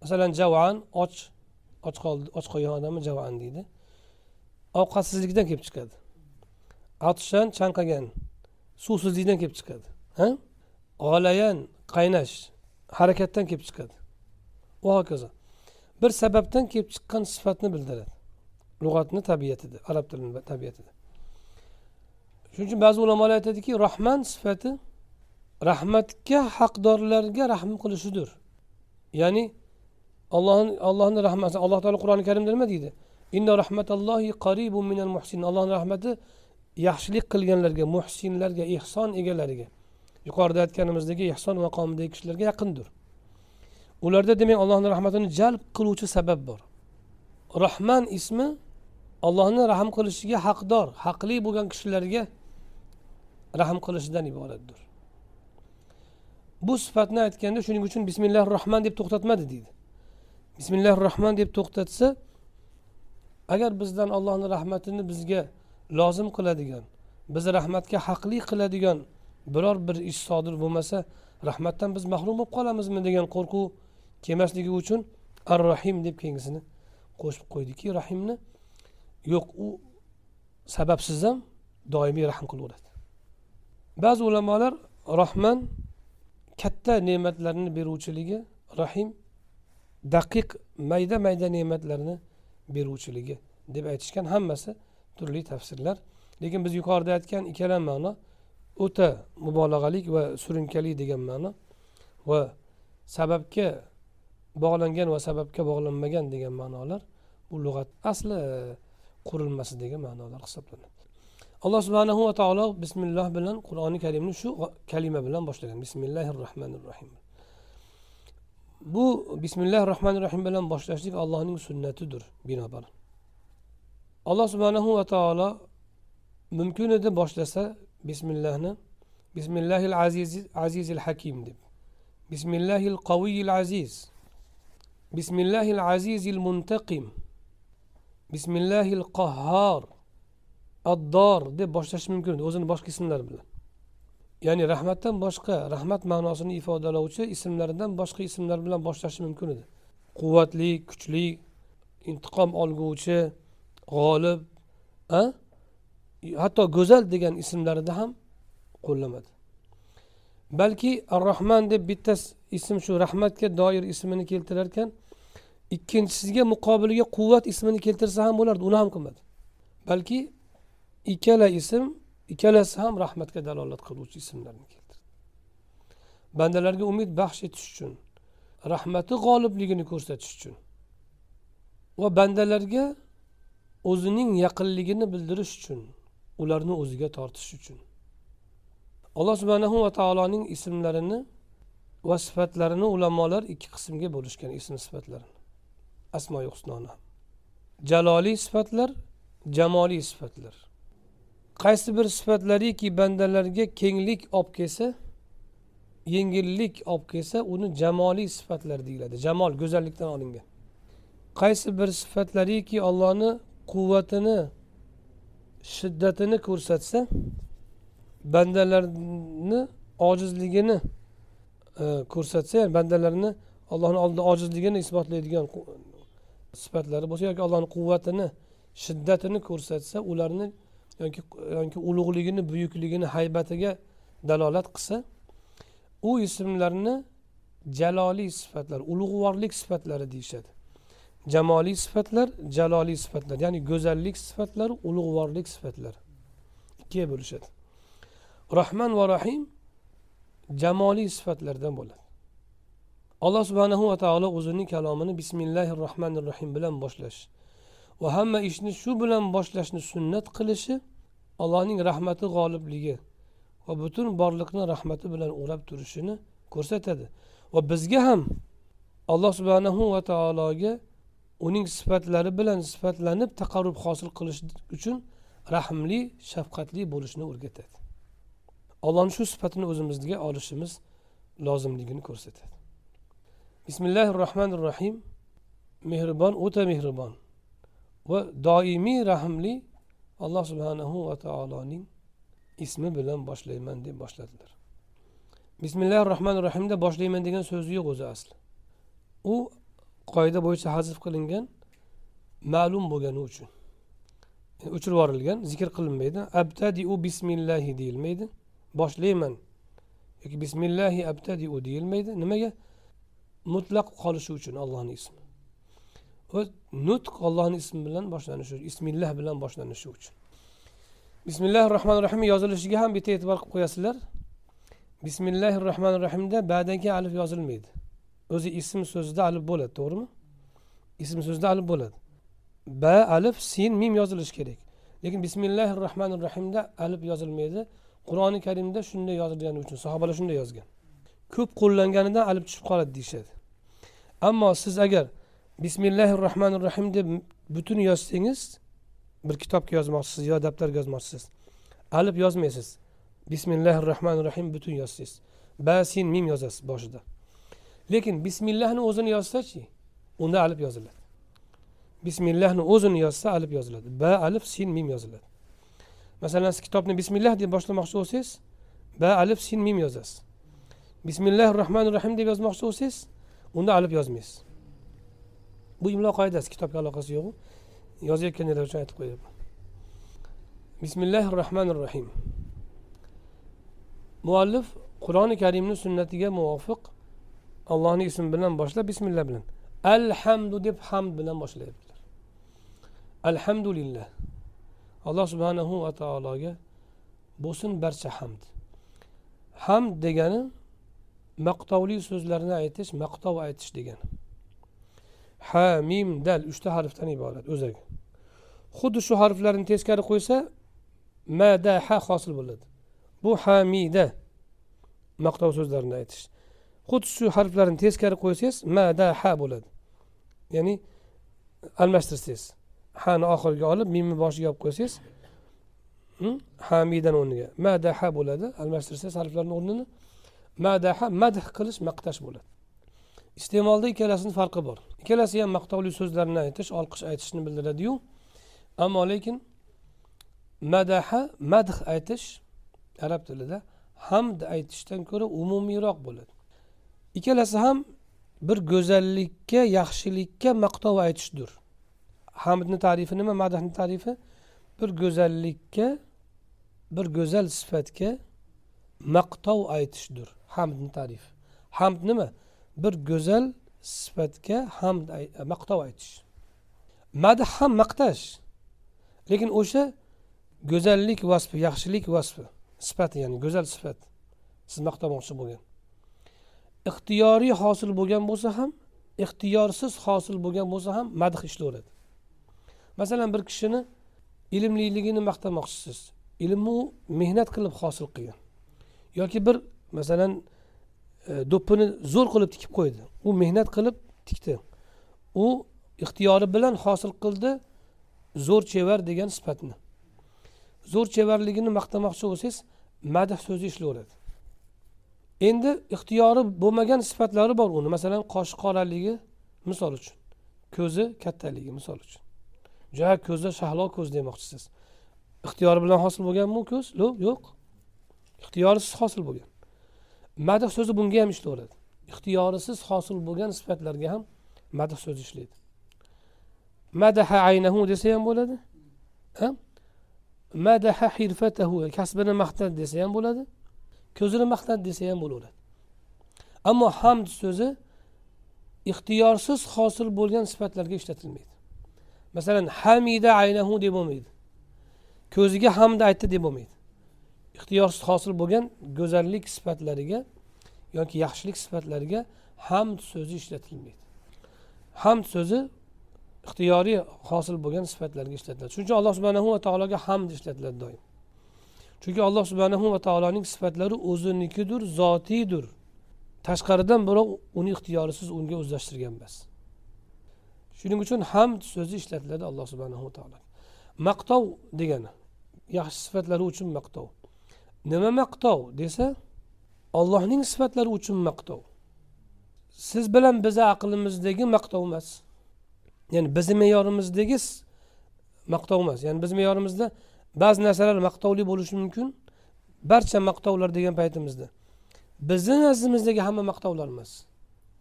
Masalan javan och och qoldi och qolgan odamni javan deydi. Ovqatsizlikdan kelib chiqadi. Atshan chanqagan suvsizlikdan kelib chiqadi. Ha? G'olayan qaynash harakatdan kelib chiqadi. Va hokazo. Bir sababdan kelib chiqqan sifatni bildiradi. Lug'atni tabiatida arab tilini tabiatida shuning uchun ba'zi ulamolar aytadiki rahman sifati rahmatga haqdorlarga rahm qilishidir. Ya'ni allohni allohni rahmati alloh taolo qur'oni karimda nima deydi inna rahmatallohi qaribun minal muhsin. Allohni rahmati yaxshilik qilganlarga muhsinlarga ehson egalariga. Yuqorida aytganimizdagi ehson maqomidagi kishilarga yaqindir. Ularda demak allohni rahmatini jalb qiluvchi sabab bor. Rahman ismi allohni rahm qilishiga haqdor haqli bo'lgan kishilarga rahm qilishidan iboratdir. Bu sifatni aytganda shuning uchun bismillahi rohman deb to'xtatmadi deydi bismillahi rohman deb to'xtatsa agar bizdan allohni rahmatini bizga lozim qiladigan biz rahmatga haqli qiladigan biror bir ish sodir bo'lmasa rahmatdan biz mahrum bo'lib qolamizmi degan qo'rquv kelmasligi uchun ar rahim deb keyingisini qo'shib qo'ydiki. Rahimni yo'q u sababsiz ham doimiy rahm qilaveradi. Ba'zi ulamolar rohman katta ne'matlarni beruvchiligi rahim daqiq mayda mayda ne'matlarni beruvchiligi deb aytishgan hammasi turli tafsirlar. Lekin biz yuqorida aytgan ikkala ma'no o'ta mubolag'alik va surunkali degan ma'no va sababga bog'langan va sababga bog'lanmagan degan ma'nolar bu lug'at asli qurilmasidagi ma'nolar hisoblanadi. Alloh subhanahu va taolo bismillah bilan qur'oni karimni shu kalima bilan boshlagan. Bismillahi rohmanir rohim bu bismillahi rohmanir rohim bilan boshlashlik allohning sunnatidir binobarin alloh subhanahu va taolo mumkin edi boshlasa bismillahni bismillahil aziz azizil hakim deb bismillahil qaviyil aziz bismillahil azizil muntaqim bismillahil qahhor addor deb ya'ni rahmatdan boshqa rahmat ma'nosini ifodalovchi ismlaridan boshqa ismlar bilan boshlashi mumkin edi. Quvvatli kuchli intiqom olguvchi g'olib hatto go'zal degan ismlarida ham qo'llamadi balki ar rohman deb bitta ism shu rahmatga doir ismini keltirar ekan ikkinchisiga muqobiliga quvvat ismini keltirsa ham bo'lardi uni ham qilmadi. Balki ikkala ism ikkalasi ham rahmatga dalolat qiluvchi ismlarni keltirdi. Bandalarga umid baxsh etish uchun rahmati g'olibligini ko'rsatish uchun va bandalarga o'zining yaqinligini bildirish uchun ularni o'ziga tortish uchun. Alloh subhanahu va taoloning ismlarini va sifatlarini ulamolar ikki qismga bo'lishgan ism sifatlarini. Asmoi husnoni jaloliy sifatlar jamoliy sifatlar. Qaysi bir sifatlariki bandalarga kenglik olib kelsa yengillik olib kelsa uni jamoliy sifatlar deyiladi. Jamol go'zallikdan olingan. Qaysi bir sifatlariki allohni quvvatini shiddatini ko'rsatsa bandalarni ojizligini e, ko'rsatsa ya'ni bandalarni allohni oldida ojizligini isbotlaydigan sifatlari bo'lsa yoki allohni quvvatini shiddatini ko'rsatsa ularni yoki yoki ulug'ligini buyukligini haybatiga dalolat qilsa u ismlarni jaloliy sifatlar ulug'vorlik sifatlari deyishadi. Jamoliy sifatlar jaloliy sifatlar ya'ni go'zallik sifatlari ulug'vorlik sifatlari ikkiga bo'lishadi. Rahman va rahim jamoliy sifatlardan bo'ladi. Alloh subhanahu va taolo o'zining kalomini bismillahi rohmanir rohim bilan boshlash va hamma ishni shu bilan boshlashni sunnat qilishi allohning rahmati g'olibligi va butun borliqni rahmati bilan o'rab turishini ko'rsatadi. Va bizga ham alloh subhanahu va taologa uning sifatlari bilan sifatlanib taqarrub hosil qilish uchun rahmli shafqatli bo'lishni o'rgatadi. Allohni shu sifatini o'zimizga olishimiz lozimligini ko'rsatadi. Bismillahi rohmanir rohim mehribon o'ta mehribon. Va doimiy rahmli alloh subhanahu va taoloning ismi bilan boshlayman deb boshladilar. Bismillahi rohmanir rohimda boshlayman degan so'zi yo'q o'zi asli. U qoida bo'yicha hazf qilingan ma'lum bo'lgani uchun. E, O'chirib yuborilgan zikr qilinmaydi. Abtadiu bismillahi deyilmaydi. Boshlayman. Yoki bismillahi abtadiu deyilmaydi. Nimaga? Mutlaq qolishi uchun allohni ismi. Va nutq ollohni ismi bilan boshlanishi ismillah bilan boshlanishi uchun. Bismillahi rohmanir rohim yozilishiga ham bitta e'tibor qilib qo'yasizlar. Bismillahi rohmanir rohimda badagi alif yozilmaydi. O'zi ism so'zida alif bo'ladi to'g'rimi? Ism so'zida alif bo'ladi. Ba alif sin mim yozilishi kerak. Lekin bismillahi rohmanir rohimda alif yozilmaydi. Qur'oni karimda shunday yozilgani uchun sahobalar shunday yozgan. Ko'p qo'llanganidan alif tushib qoladi deyishadi. Ammo siz agar bismillahi rohmanir rohim deb butun yozsangiz bir kitobga yozmoqchisiz yo daftarga yozmoqchisiz? Alif yozmaysiz. Bismillahi rohmanir rohim butun yozsangiz. Ba sin mim yozasiz boshida. Lekin bismillahni o'zini yozsachi unda alif yoziladi. Bismillahni o'zini yozsa alif yoziladi. Ba alif sin mim yoziladi. Masalan siz kitobni bismillah deb boshlamoqchi bo'lsangiz ba alif sin mim yozasiz. Bismillahi rohmanir rohim deb yozmoqchi bo'lsangiz unda alif yozmaysiz. Bu imlo qoidasi kitobga aloqasi yo'q yozayotganlar uchun aytib qo'yyapman bismillahi rohmanir rohim muallif qur'oni karimni sunnatiga muvofiq allohni ismi bilan boshlab bismillah bilan alhamdu deb hamd bilan boshlayaptilar. Alhamdulillah alloh subhanahu va taologa bo'lsin barcha hamd hamd degani maqtovli so'zlarni aytish maqtov aytish degani. Ha mim dal uchta harfdan iborat o'zagi. Xuddi shu harflarni teskari qo'ysa mada ha hosil bo'ladi. Bu hamida maqtov so'zlarini aytish. Xuddi shu harflarni teskari qo'ysangiz mada ha bo'ladi. Ya'ni almashtirsangiz hani oxiriga olib mimni boshiga olib qo'ysangiz hm, hamidani o'rniga. Madaha bo'ladi almashtirsangiz harflarni o'rnini. Madaha madh qilish maqtash bo'ladi. Iste'molda ikkalasini farqi bor. Ikkalasi ham maqtovli so'zlarni aytish olqish aytishni bildiradiyu. Ammo lekin madaha madh aytish arab tilida hamd aytishdan ko'ra umumiyroq bo'ladi. Ikkalasi ham bir go'zallikka yaxshilikka maqtov aytishdir. Hamdni tarifi nima madahni tarifi? Bir go'zallikka bir go'zal sifatga maqtov aytishdir hamdni tarifi. Hamd nima? Bir go'zal sifatga hamd e, maqtov aytish. Madh ham maqtash. Lekin o'sha go'zallik vasfi yaxshilik vasfi sifati ya'ni go'zal sifat siz maqtamoqchi bo'lgan. Ixtiyoriy hosil bo'lgan bo'lsa ham ixtiyorsiz hosil bo'lgan bo'lsa ham madh ishlayveradi masalan bir kishini ilmliligini maqtamoqchisiz. Ilmni mehnat qilib hosil qilgan. Yoki bir masalan E, do'ppini zo'r qilib tikib qo'ydi. U mehnat qilib tikdi. U ixtiyori bilan hosil qildi zo'r chevar degan sifatni. Zo'r chevarligini maqtamoqchi bo'lsangiz madh so'zi ishlayveradi endi ixtiyori bo'lmagan sifatlari bor uni. Masalan qoshi qoraligi misol uchun. Ko'zi kattaligi misol uchun. Juda ko'zi shahlo ko'z demoqchisiz. Ixtiyori bilan hosil bo'lganmi ko'z? Yo'q ixtiyorisiz hosil bo'lgan. Madh so'zi bunga ham ishlayveradi ixtiyorisiz hosil bo'lgan sifatlarga ham madh so'zi ishlaydi. Madaha aynahu desa ham bo'ladi madaha hirfatahu kasbini maqtadi desa ham bo'ladi ko'zini maqtadi desa ham bo'laveradi. Ammo hamd so'zi ixtiyorsiz hosil bo'lgan sifatlarga ishlatilmaydi. Masalan hamida aynahu deb bo'lmaydi. Ko'ziga hamd aytdi deb bo'lmaydi. Ixtiyorsiz hosil bo'lgan go'zallik sifatlariga yoki yaxshilik sifatlariga hamd so'zi ishlatilmaydi. Hamd so'zi ixtiyoriy hosil bo'lgan sifatlarga ishlatiladi. Shuning uchun alloh subhanahu va taologa hamd ishlatiladi doim. Chunki alloh subhanahu va taoloning sifatlari o'zinikidir zotiydir tashqaridan birov uni ixtiyorisiz unga o'zlashtirgan emas shuning uchun hamd so'zi ishlatiladi alloh subhanahu taolo maqtov degani yaxshi sifatlari uchun maqtov. Nima maqtov desa ollohning sifatlari uchun maqtov. Siz bilan bizni aqlimizdagi maqtov emas. Ya'ni bizni me'yorimizdagi maqtov emas. Ya'ni bizni me'yorimizda ba'zi narsalar maqtovli bo'lishi mumkin. Barcha maqtovlar degan paytimizda bizni nazdimizdagi hamma maqtovlar emas.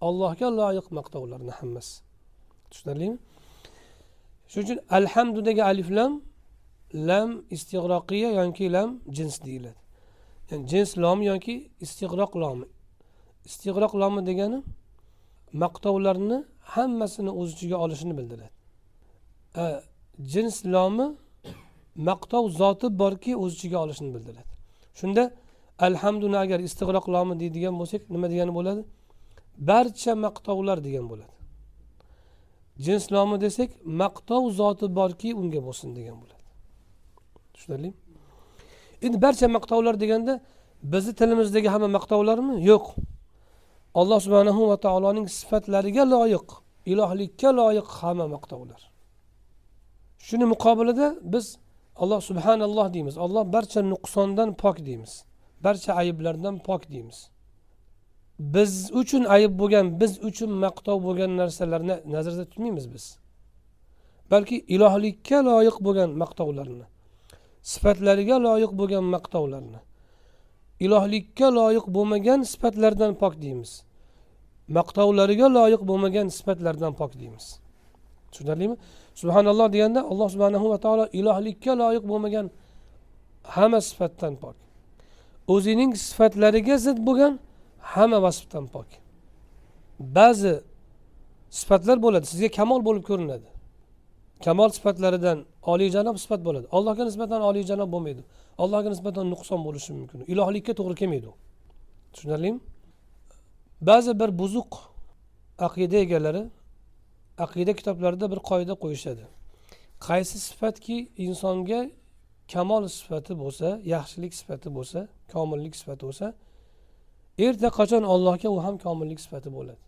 Allohga loyiq maqtovlarni hammasi. Tushunarlimi? Shuning uchun alhamdudagi alif lam lam istig'roqiya yoki lam jins deyiladi. Ya'ni jins lomi yoki istig'roq lomi. Istig'roq lomi degani maqtovlarni hammasini o'z ichiga olishini bildiradi. Jins lomi maqtov zoti borki o'z ichiga olishini bildiradi. Shunda alhamduni agar istig'roq lomi deydigan bo'lsak nima degani bo'ladi? Barcha maqtovlar degan bo'ladi. Jins lomi desak maqtov zoti borki unga bo'lsin degan bo'ladi. Tushunarlimi? Endi barcha maqtovlar deganda bizni tilimizdagi hamma maqtovlarmi? Yo'q. Alloh subhanahu va taoloning sifatlariga loyiq ilohlikka loyiq hamma maqtovlar. Shuni muqobilida biz alloh subhanalloh deymiz. Alloh barcha nuqsondan pok deymiz. Barcha ayblardan pok deymiz. Biz uchun ayb bo'lgan biz uchun maqtov bo'lgan narsalarni nazarda tutmaymiz biz. Balki ilohlikka loyiq bo'lgan maqtovlarni sifatlariga loyiq bo'lgan maqtovlarni. Ilohlikka loyiq bo'lmagan sifatlardan pok deymiz. Maqtovlariga loyiq bo'lmagan sifatlardan pok deymiz. Tushunarlimi? Subhanalloh deganda alloh subhanahu va taolo ilohlikka loyiq bo'lmagan hamma sifatdan pok. O'zining sifatlariga zid bo'lgan hamma vasfdan pok. Ba'zi sifatlar bo'ladi sizga kamol bo'lib ko'rinadi. Kamol sifatlaridan oliyjanob sifat bo'ladi. Allohga nisbatan oliyjanob bo'lmaydi. Allohga nisbatan nuqson bo'lishi mumkin. Ilohlikka to'g'ri kelmaydi u. Tushunarlimi? Ba'zi bir buzuq aqida egalari aqida kitoblarida bir qoida qo'yishadi. Qaysi sifatki insonga kamol sifati bo'lsa yaxshilik sifati bo'lsa komillik sifati bo'lsa erta qachon allohga u ham komillik sifati bo'ladi?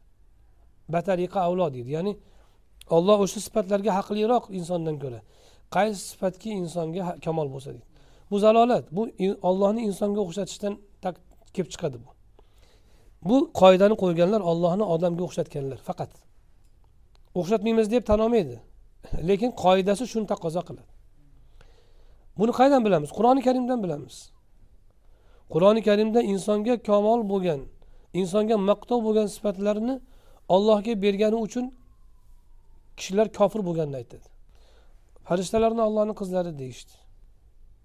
Batariqa avlo deydi. Ya'ni olloh o'sha sifatlarga haqliroq insondan ko'ra. Qaysi sifatki insonga kamol bo'lsa deydi. Bu zalolat bu ollohni insonga o'xshatishdan kelib chiqadi bu. Bu qoidani qo'yganlar ollohni odamga o'xshatganlar faqat. O'xshatmaymiz deb tan olmaydi [LAUGHS] lekin qoidasi shuni taqozo qiladi. Buni qayerdan bilamiz? Qur'oni karimdan bilamiz. Qur'oni karimda insonga kamol bo'lgan insonga maqtov bo'lgan sifatlarni ollohga bergani uchun kishilar kofir bo'lganini aytadi farishtalarni ollohni qizlari deyishdi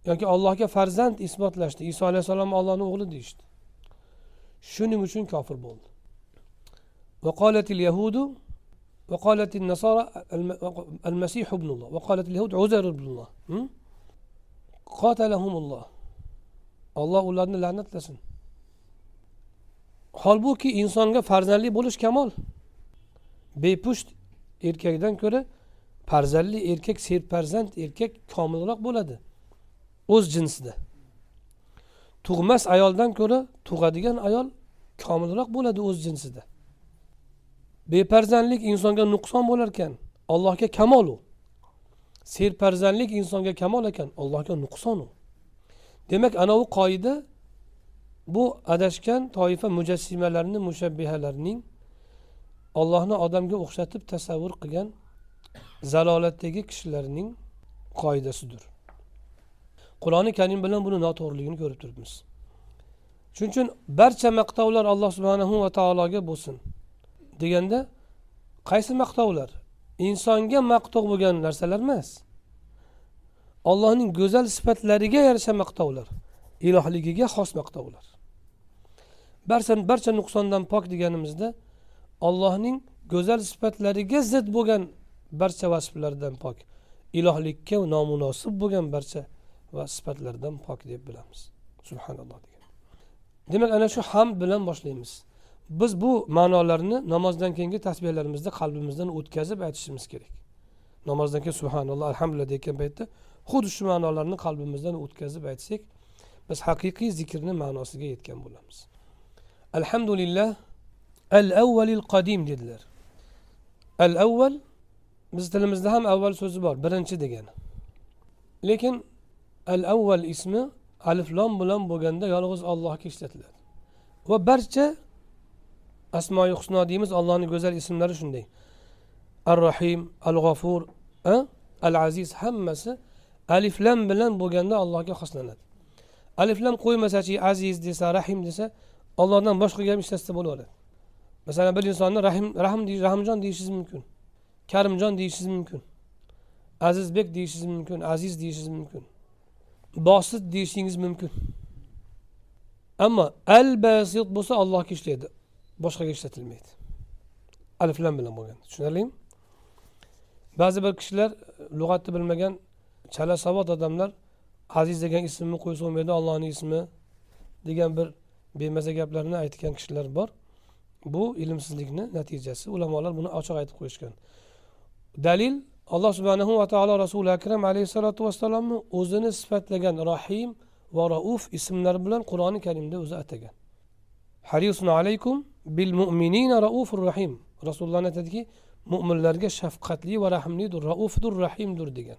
yoki allohga farzand isbotlashdi iso alayhissalom ollohni o'g'li deyishdi shuning uchun kofir bo'ldi وقالت اليهود وقالت النصارى المسيح ابن الله وقالت اليهود عزير ابن الله قاتلهم الله olloh ularni la'natlasin holbuki insonga farzandli bo'lish kamol bepusht erkakdan ko'ra farzandli erkak serfarzand erkak komilroq bo'ladi o'z jinsida. Tug'mas ayoldan ko'ra tug'adigan ayol komilroq bo'ladi o'z jinsida. Befarzandlik insonga nuqson bo'larkan allohga kamol u. Serfarzandlik insonga kamol ekan allohga nuqson u. Demak anavi qoida bu adashgan toifa mujassimalarni mushabbihalarning ollohni odamga o'xshatib tasavvur qilgan zalolatdagi kishilarning qoidasidir qur'oni karim bilan buni noto'g'riligini ko'rib turibmiz. Shuning uchun barcha maqtovlar alloh subhanahu va taologa bo'lsin deganda qaysi maqtovlar? Insonga maqtov bo'lgan narsalar emas. Allohning go'zal sifatlariga yarasha maqtovlar ilohligiga xos maqtovlar. Barcha barcha nuqsondan pok deganimizda allohning go'zal sifatlariga zid bo'lgan barcha vasflardan pok. Ilohlikka nomunosib bo'lgan barcha va sifatlardan pok deb bilamiz. Subhanalloh degan. Demak ana shu hamd bilan boshlaymiz. Biz bu ma'nolarni namozdan keyingi tasbehlarimizda qalbimizdan o'tkazib aytishimiz kerak. Namozdan keyin subhanalloh alhamdulillah deyotgan paytda xuddi shu ma'nolarni qalbimizdan o'tkazib aytsak biz haqiqiy zikrni ma'nosiga yetgan bo'lamiz. Alhamdulillah al avvalil qadim dedilar. Al avval biz tilimizda ham avval so'zi bor birinchi degani. Lekin al avval ismi aliflom bilan bo'lganda yolg'iz ollohga ishlatiladi. Va barcha asmoi husno deymiz allohni go'zal ismlari shunday. Ar rohim al g'ofur al aziz hammasi aliflam bilan bo'lganda allohga xoslanadi. Aliflam qo'ymasachi aziz desa rahim desa ollohdan boshqaga ham ishlatsa bo'laveradi. Masalan bir insonni rahim rahm rahimjon deyishingiz mumkin karimjon deyishingiz mumkin azizbek deyishingiz mumkin aziz deyishingiz mumkin bosit deyishingiz mumkin ammo al basit bo'lsa allohga ishlaydi. Boshqaga ishlatilmaydi. Aliflam bilan bo'lgan. Tushunarlimi? Ba'zi bir kishilar e, lug'atni bilmagan chala savod odamlar aziz degan ismni qo'ysa bo'lmaydi ollohni ismi degan bir bemaza gaplarni aytgan kishilar bor. Bu ilmsizlikni natijasi. Ulamolar buni ochiq aytib qo'yishgan. Dalil alloh subhanahu va taolo rasuli akram alayhissalotu vassalomni o'zini sifatlagan rohim va rauf ismlari bilan qur'oni karimda o'zi atagan. Harisun alaykum bil mu'minina raufur rahim. Rasululloh aytadiki mo'minlarga shafqatli va rahmlidir raufdur rahimdir degan.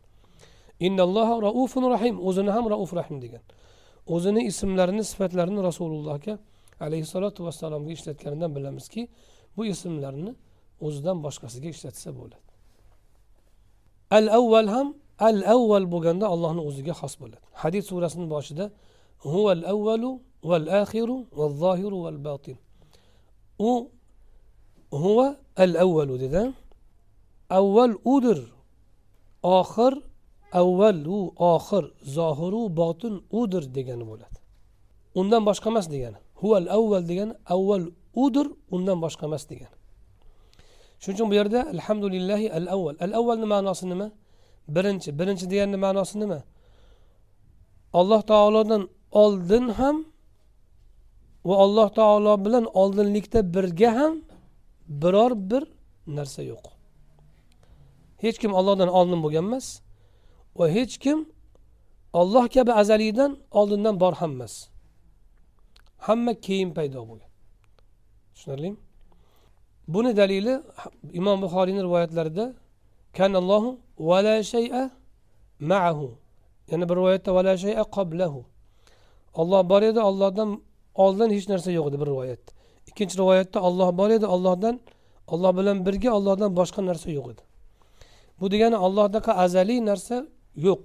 Innalloha raufun rahim o'zini ham rauf rahim degan. O'zini ismlarini sifatlarini rasulullohga alayhissalotu vassalomga ishlatganidan bilamizki bu ismlarni o'zidan boshqasiga ishlatsa bo'ladi. Al avval ham al avval bo'lganda allohni o'ziga xos bo'ladi. Hadid surasini boshida huval avvalu val axiru val zohiru val batin u huva al avvalu dedi avval udir oxir avvalu oxir zohiru botin udir degani bo'ladi. Undan boshqa emas degani. Huval avval degani avval udir undan boshqa emas degan. Shuning uchun bu yerda alhamdulillahi al avval. Al avvalni ma'nosi nima? Birinchi. Birinchi deganni ma'nosi nima? Alloh taolodan oldin ham va alloh taolo bilan oldinlikda birga ham biror bir narsa yo'q. Hech kim ollohdan oldin bo'lgan emas va hech kim olloh kabi azaliydan oldindan bor ham emas. Hamma keyin paydo bo'lgan. Tushunarlimi? Buni dalili imom buxoriyni rivoyatlarida kanallohu vala shay'a ma'ahu yana bir rivoyatda vala shay'a qoblahu olloh bor edi ollohdan oldin hech narsa yo'q edi bir rivoyat. Ikkinchi rivoyatda olloh bor edi ollohdan olloh bilan birga ollohdan boshqa narsa yo'q edi bu degani ollohdaqa azaliy narsa yo'q.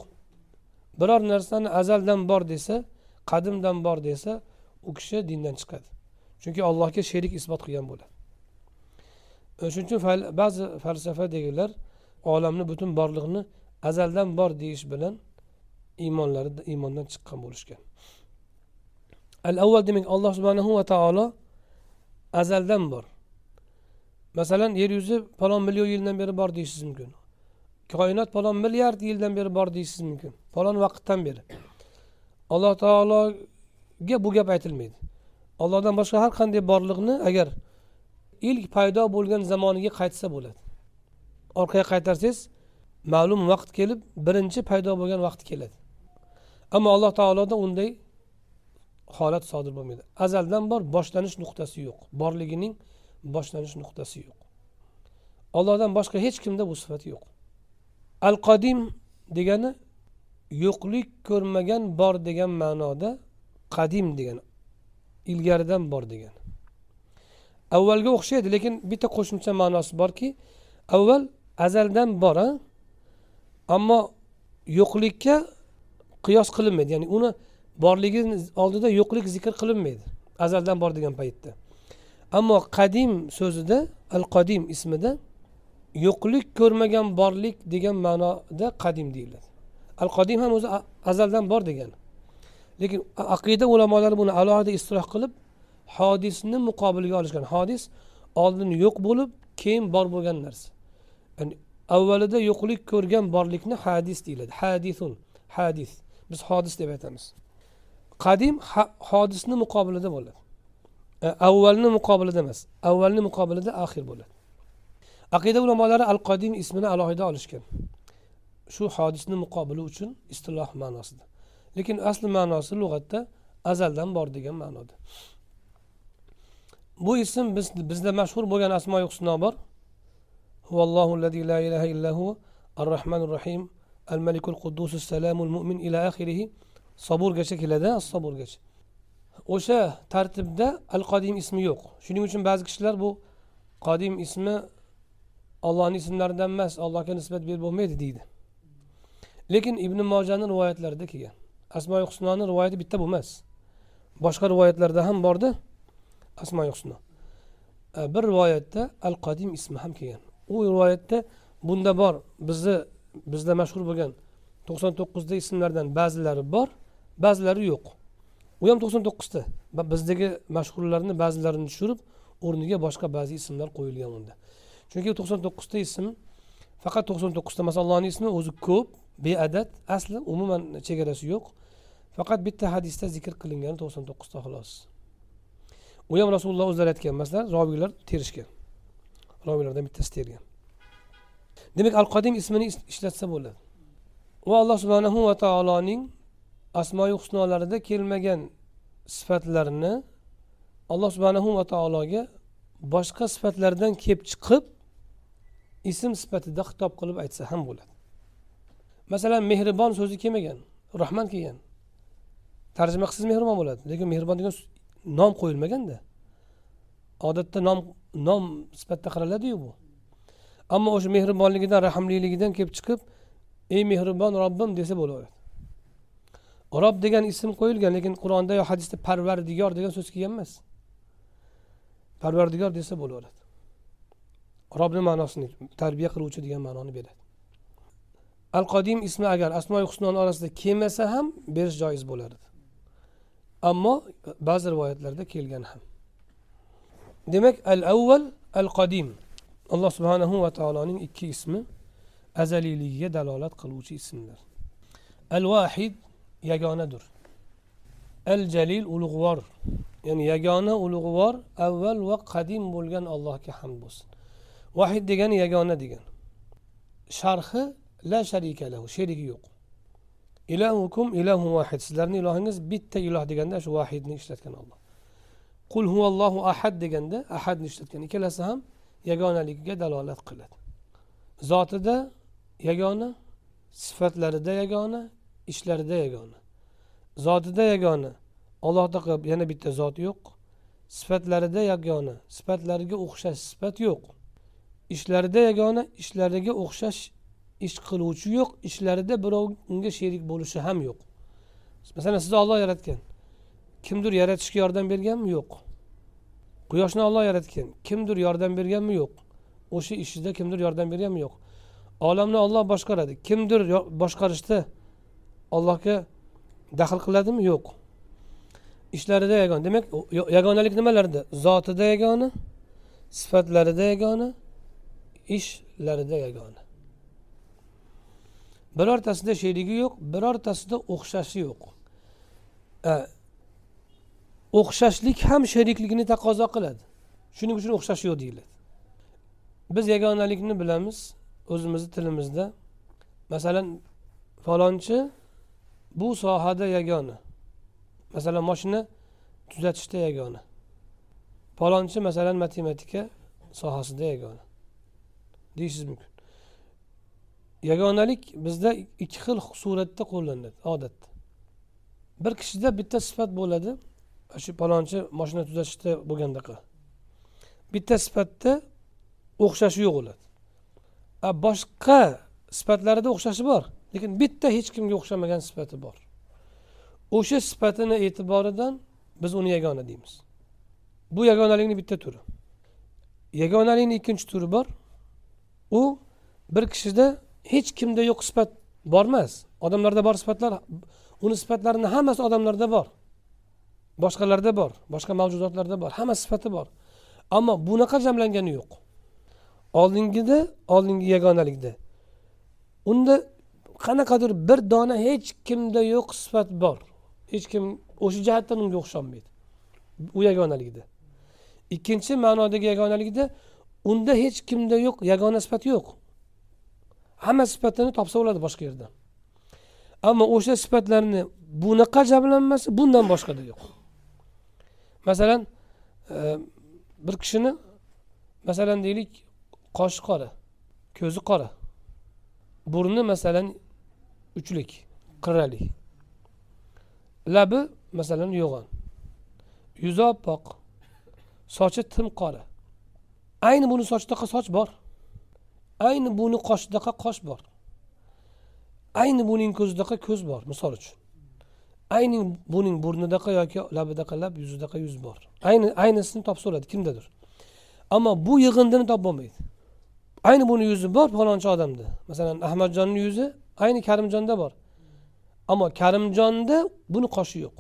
Biror narsani azaldan bor desa qadimdan bor desa u kishi dindan chiqadi. Chunki allohga sherik isbot qilgan bo'ladi. Shuning uchun ba'zi falsafa deganlar olamni butun borliqni azaldan bor deyish bilan iymonlari iymondan chiqqan bo'lishgan. Al avval demak alloh subhanahu va taolo azaldan bor. Masalan yer yuzi falon million yildan beri bor deyishingiz mumkin. Koinot falon milliard yildan beri bor deyishingiz mumkin. Falon vaqtdan beri. Alloh taolo bu gap aytilmaydi. Allohdan boshqa har qanday borliqni agar ilk paydo bo'lgan zamoniga qaytsa bo'ladi. Orqaga qaytarsangiz ma'lum vaqt kelib birinchi paydo bo'lgan vaqti keladi. Ammo alloh taoloda unday holat sodir bo'lmaydi. Azaldan bor boshlanish nuqtasi yo'q. Borligining boshlanish nuqtasi yo'q. Ollohdan boshqa hech kimda bu sifat yo'q. Al qodim degani yo'qlik ko'rmagan bor degan ma'noda qadim degani ilgaridan bor degani avvalga o'xshaydi lekin bitta qo'shimcha ma'nosi borki avval azaldan bor ammo yo'qlikka qiyos qilinmaydi ya'ni uni borligi oldida yo'qlik zikr qilinmaydi azaldan bor degan paytda. Ammo qadim so'zida al qodim ismida yo'qlik ko'rmagan borlik degan ma'noda qadim deyiladi. Al qodim ham o'zi azaldan bor degani lekin aqida ulamolari buni alohida istiroh qilib hodisni muqobiliga olishgan. Hodis oldin yo'q bo'lib keyin bor bo'lgan narsa. Ya'ni avvalida yo'qlik ko'rgan borlikni hadis deyiladi. Hadisun hadis. Biz hodis deb aytamiz. Qadim hodisni muqobilida bo'ladi. E, avvalni muqobilida emas avvalni muqobilida axir bo'ladi. Aqida ulamolari al qodim ismini alohida olishgan. Shu hodisni muqobili uchun istiloh ma'nosida. Lekin asli ma'nosi lug'atda azaldan bor degan ma'noda. Bu ism biz bizda mashhur bo'lgan asmoi husno bor huvallohu la ilaha illahu ar rohmanir rohim al malikul quddus salamul mu'min ila axirihi soburgacha keladi as soburgacha. O'sha tartibda al qodim ismi yo'q. Shuning uchun ba'zi kishilar bu qodim ismi ollohni ismlaridan emas allohga nisbat berib bo'lmaydi deydi. Lekin ibn mojani rivoyatlarida kelgan. Asmoi husnoni rivoyati bitta bu emas. Boshqa rivoyatlarda ham borda asmoi husno. E, bir rivoyatda al qodim ismi ham kelgan. U rivoyatda bunda bor bizni bizda mashhur bo'lgan to'qson to'qqizta ismlardan ba'zilari bor ba'zilari yo'q. U ham to'qson to'qqizta. Bizdagi mashhurlarni ba'zilarini tushirib o'rniga boshqa ba'zi ismlar qo'yilgan unda. Chunki to'qson to'qqizta ism faqat to'qson to'qqizta masalan allohni ismi o'zi ko'p. Beadad asli umuman chegarasi yo'q. Faqat bitta hadisda zikr qilingani to'qson to'qqizta xolos. U ham rasululloh o'zlari aytgan emaslar robiylar terishgan. Robiylardan bittasi tergan. Demak al qodim ismini ishlatsa bo'ladi. Va alloh subhanahu va taoloning asmoi husnolarida kelmagan sifatlarni alloh subhanahu va taologa boshqa sifatlardan kelib chiqib ism sifatida xitob qilib aytsa ham bo'ladi. Masalan mehribon so'zi kelmagan rahman kelgan. Tarjima qilsangiz mehribon bo'ladi lekin mehribon degan nom qo'yilmaganda odatda nom nom sifatida qaraladiyu bu. Ammo o'sha mehribonligidan rahmliligidan kelib chiqib ey mehribon robbim desa bo'laveradi. Rob degan ism qo'yilgan lekin qur'onda yo hadisda parvardigor degan so'z kelgan emas. Parvardigor desa bo'laveradi. Robni ma'nosini tarbiya qiluvchi degan ma'noni beradi. Al qodim ismi agar asmoi husnoni orasida kelmasa ham berish joiz bo'lardi ammo ba'zi rivoyatlarda kelgan ham. Demak al avval al qodim alloh subhanahu va taoloning ikki ismi azaliyligiga dalolat qiluvchi ismlar. Al vahid yagonadir al jalil ulug'vor. Ya'ni yagona ulug'vor avval va qadim bo'lgan allohga hamd bo'lsin. Vahid degani yagona degani sharhi la sharika lahu sherigi yo'q. Ilahukum ilahu vahid. Sizlarni ilohingiz bitta iloh deganda shu vahidni ishlatgan olloh qul huvallohu ahad deganda ahadni ishlatgan. Ikkalasi ham yagonaligiga dalolat qiladi. Zotida yagona sifatlarida yagona ishlarida yagona. Zotida yagona allohda yana bitta zot yo'q. Sifatlarida yagona sifatlariga o'xshash sifat yo'q. Ishlarida yagona ishlariga o'xshash ish qiluvchi yo'q ishlarida birov unga sherik bo'lishi ham yo'q. Masalan sizni olloh yaratgan. Kimdir yaratishga yordam berganmi? Yo'q. Quyoshni olloh yaratgan. Kimdir yordam berganmi? Yo'q. O'sha ishida kimdir yordam berganmi? Yo'q. Olamni olloh boshqaradi. Kimdir boshqarishda allohga daxl qiladimi? Yo'q. Ishlarida yagona. Demak yagonalik nimalarda? Zotida yagona sifatlarida yagona ishlarida yagona. Birortasida sherigi yo'q birortasida o'xshashi yo'q. E, o'xshashlik ham sheriklikni taqozo qiladi. Shuning uchun o'xshash yo'q deyiladi. Biz yagonalikni bilamiz o'zimizni tilimizda. Masalan falonchi bu sohada yagona. Masalan moshina tuzatishda yagona. Falonchi masalan matematika sohasida yagona. Deyishingiz mumkin yagonalik bizda ikki xil suratda qo'llaniladi odatda bir kishida bitta sifat bo'ladi. Shu palonchi moshina tuzatishda bo'lgandaqa. Bitta sifatda o'xshashi yo'q bo'ladi boshqa sifatlarida o'xshashi bor lekin bitta hech kimga o'xshamagan sifati bor. O'sha sifatini e'tiboridan biz uni yagona deymiz. Bu yagonalikni bitta turi. Yagonalikni ikkinchi turi bor. U bir kishida hech kimda yo'q sifat bor emas. Odamlarda bor sifatlar uni sifatlarini hammasi odamlarda bor. Boshqalarda bor boshqa mavjudotlarda bor hamma sifati bor. Ammo bunaqa jamlangani yo'q. Oldingida oldingi yagonalikda. Unda qanaqadir bir dona hech kimda yo'q sifat bor. Hech kim o'sha jihatdan unga o'xsholmaydi u yagonaligida ikkinchi ma'nodagi yagonalikda unda hech kimda yo'q yagona sifat yo'q. Hamma sifatini topsa bo'ladi boshqa yerdan ammo o'sha sifatlarni bunaqa jamlanmasi bundan boshqada yo'q. Masalan e, bir kishini masalan deylik qoshi qora ko'zi qora burni masalan uchlik qirrali labi masalan yo'g'on yuzi oppoq sochi tim qora. Ayni buni sochida soch bor. Ayni buni qoshidaqa qosh bor. Ayni buning ko'zidaqa ko'z bor misol uchun. Ayni buning burnidaqa yoki labidaqa lab yuzidaqa yuz bor. Ayni aynisini topsa bo'ladi kimdadir. Ammo bu yig'indini topib bo'lmaydi. Ayni buni yuzi bor falonchi odamda. Masalan ahmadjonni yuzi ayni karimjonda bor. Ammo karimjonda buni qoshi yo'q.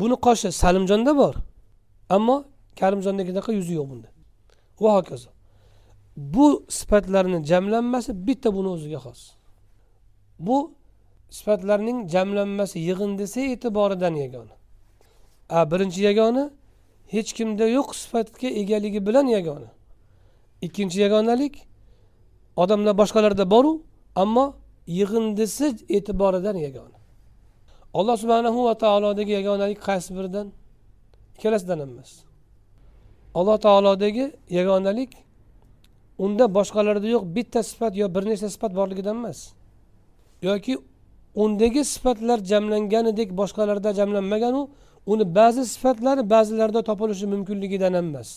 Buni qoshi salimjonda bor. Ammo karimjondagidaqa yuzi yo'q bunda. Va hokazo. Bu sifatlarni jamlanmasi bitta buni o'ziga xos. Bu sifatlarning jamlanmasi yig'indisi e'tiboridan yagona. A birinchi yagona hech kimda yo'q sifatga egaligi bilan yagona. Ikkinchi yagonalik odamlar boshqalarda boru ammo yig'indisi e'tiboridan yagona. Alloh subhanahu va taolodagi yagonalik qaysi biridan? Ikkalasidan emas. Alloh taolodagi yagonalik unda boshqalarda yo'q bitta sifat yo bir nechta sifat borligidan emas. Yoki undagi sifatlar jamlanganidek boshqalarda jamlanmaganu uni ba'zi sifatlari ba'zilarda topilishi mumkinligidan emas.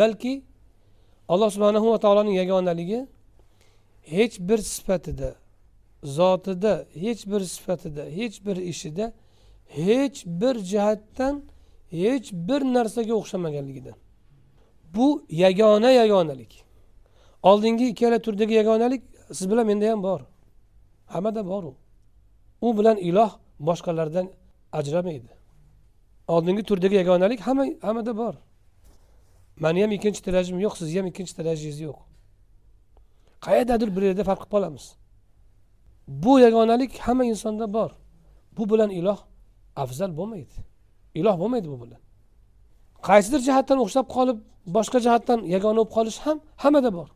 Balki alloh subhanahu va taoloning yagonaligi hech bir sifatida zotida hech bir sifatida hech bir ishida hech bir jihatdan hech bir narsaga o'xshamaganligidan. Bu yagona yagonalik. Oldingi ikkala turdagi yagonalik siz bilan menda ham bor. Hammada bor u. U bilan iloh boshqalardan ajramaydi. Oldingi turdagi yagonalik hamma hammada bor. Mani ham ikkinchi tirajim yo'q sizni ham ikkinchi tirajangiz yo'q. Qayerdadir bir yerda farq qilib qolamiz. Bu yagonalik hamma insonda bor. Bu bilan iloh afzal bo'lmaydi. Iloh bo'lmaydi bu bilan. Qaysidir jihatdan o'xshab qolib boshqa jihatdan yagona bo'lib qolish ham hammada bor.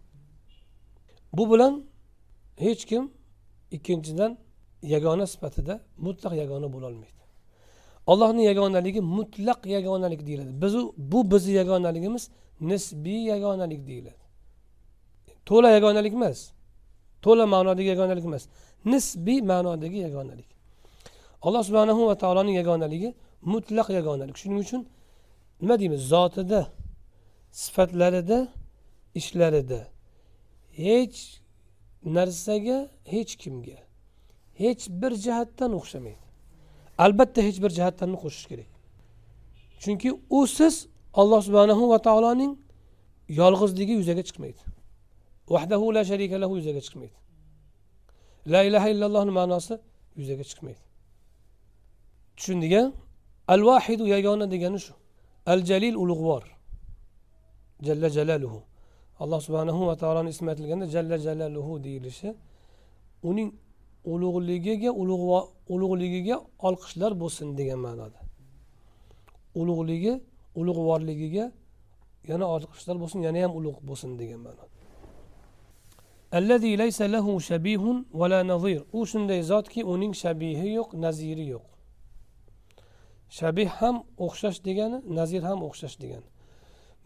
Bu bilan hech kim ikkinchidan yagona sifatida mutlaq yagona bo'lolmaydi allohni yagonaligi mutlaq yagonalik deyiladi. Biz bu bizni yagonaligimiz nisbiy yagonalik deyiladi. To'la yagonalik emas. To'la ma'nodagi yagonalik emas. Nisbiy ma'nodagi yagonalik. Alloh subhanahu va taoloning yagonaligi mutlaq yagonalik. Shuning uchun nima deymiz? Zotida sifatlarida ishlarida. Hech narsaga hech kimga hech bir jihatdan o'xshamaydi. Albatta hech bir jihatdan qo'shish kerak. Chunki u siz alloh subhanahu va taoloning yolg'izligi yuzaga chiqmaydi. Vahdahu la sharika lahu yuzaga chiqmaydi. La ilaha illallohni ma'nosi yuzaga chiqmaydi. Tushundik a al vahidu yagona degani shu. Al jalil ulug'vor. Jalla jalaluhu. Alloh subhanahu va taoloni ismi aytilganda jalla jalaluhu deyilishi uning ulug'ligiga ulug'ligiga olqishlar bo'lsin degan ma'noda. Ulug'ligi ulug'vorligiga yana olqishlar bo'lsin yana ham ulug' bo'lsin degan ma'noda. Allazi laysa lahu shabihun vala nazir u shunday zotki uning shabihi yo'q naziri yo'q. Shabih ham o'xshash degani nazir ham o'xshash degani.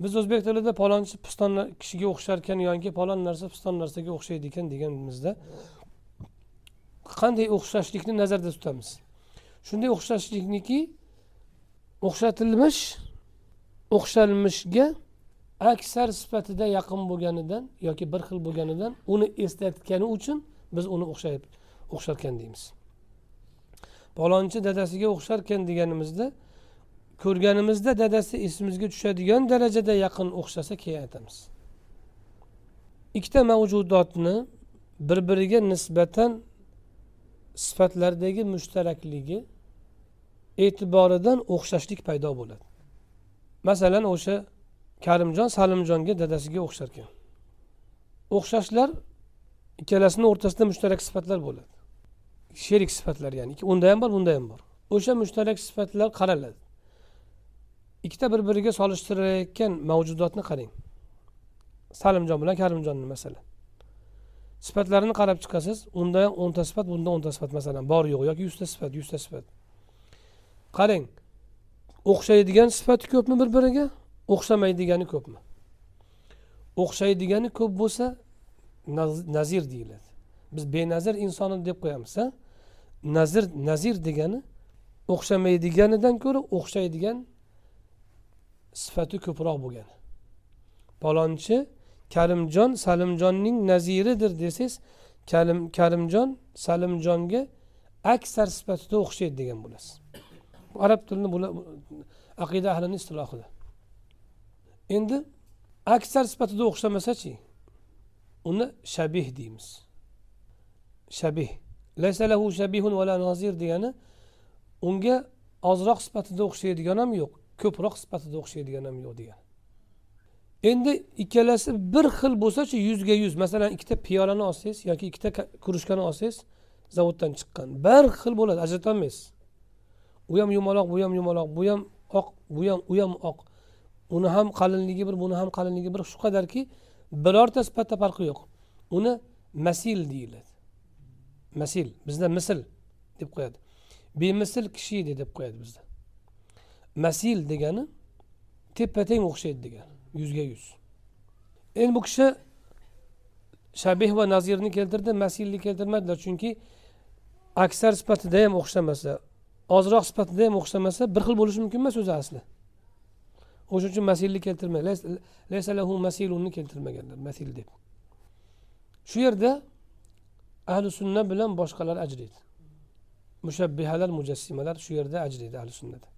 Biz o'zbek tilida palonchi piston kishiga o'xshar ekan yoki palon narsa piston narsaga o'xshaydi ekan deganimizda qanday o'xshashlikni nazarda tutamiz? Shunday o'xshashlikniki o'xshatilmish o'xshalmishga aksar sifatida yaqin bo'lganidan yoki bir xil bo'lganidan uni eslatgani uchun biz uni o'xshayib o'xsharkan deymiz. Palonchi dadasiga o'xsharkan deganimizda ko'rganimizda dadasi esimizga tushadigan darajada yaqin o'xshasa keyin aytamiz ikkita mavjudotni bir biriga nisbatan sifatlardagi mushtarakligi e'tiboridan o'xshashlik paydo bo'ladi. Masalan o'sha karimjon salimjonga dadasiga o'xshar ekan o'xshashlar ikkalasini o'rtasida mushtarak sifatlar bo'ladi. Sherik sifatlar ya'ni unda ham bor bunda ham bor. O'sha mushtarak sifatlar qaraladi. Ikkita bir biriga solishtirilayotgan mavjudotni qarang. Salimjon bilan karimjonni masalan sifatlarini qarab chiqasiz unda ham o'nta sifat bunda o'nta sifat masalan bor yo'q yoki yuzta sifat yuzta sifat. Qarang o'xshaydigan sifati ko'pmi bir biriga o'xshamaydigani ko'pmi? O'xshaydigani ko'p bo'lsa nazir deyiladi. Biz benazir inson deb qo'yamiz a nazir nazir degani o'xshamaydiganidan ko'ra o'xshaydigan sifati ko'proq bo'lgan. Palonchi karimjon salimjonning naziridir desangiz kalim karimjon salimjonga aksar sifatida o'xshaydi degan bo'lasiz. Arab tilini aqida ahlini istilohida endi aksar sifatida o'xshamasachi uni shabih deymiz. Shabih. Laysalahu shabihun vala nazir degani unga ozroq sifatida o'xshaydigan ham yo'q ko'proq sifatida o'xshaydigan ham yo'q degan endi ikkalasi bir xil bo'lsachi yuzga yuz. Masalan ikkita piyolani olsangiz yoki ikkita krujkani olsangiz zavoddan chiqqan. Bir xil bo'ladi ajratolmaysiz u ham yumaloq bu ham yumaloq bu ham oq bu ham u ham oq. Uni ham qalinligi bir buni ham qalinligi bir shu qadarki birorta sifatda farqi yo'q. Uni masil deyiladi. Masil bizda misl deb qo'yadi. Bemisl kishi deb qo'yadi bizda. Masil degani teppa teng o'xshaydi degani yuzga yuz. Endi bu kishi shabih va nazirni keltirdi masilni keltirmadilar chunki aksar sifatida ham o'xshamasa ozroq sifatida ham o'xshamasa bir xil bo'lishi mumkin emas o'zi asli. O'shaning uchun masilni keltirmagan masilunni keltirmaganlar masil deb. Shu yerda ahli sunna bilan boshqalar ajraydi mushabbihalar mujassimalar shu yerda ajraydi ahli sunnada.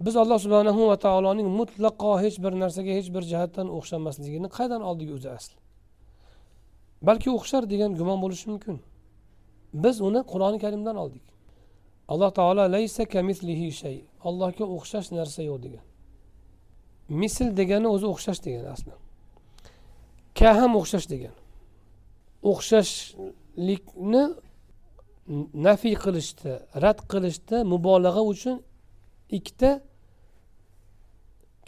Biz alloh subhanahu va taoloning mutlaqo hech bir narsaga hech bir jihatdan o'xshamasligini qayerdan oldik o'zi asli balki o'xshar degan gumon bo'lishi mumkin. Biz uni qur'oni karimdan oldik. Alloh taolo laysa kamislihi shay allohga o'xshash narsa yo'q degan. Misl degani o'zi o'xshash degani asli. Ka ham o'xshash degan o'xshashlikni nafiy qilishda rad qilishda mubolag'a uchun ikkita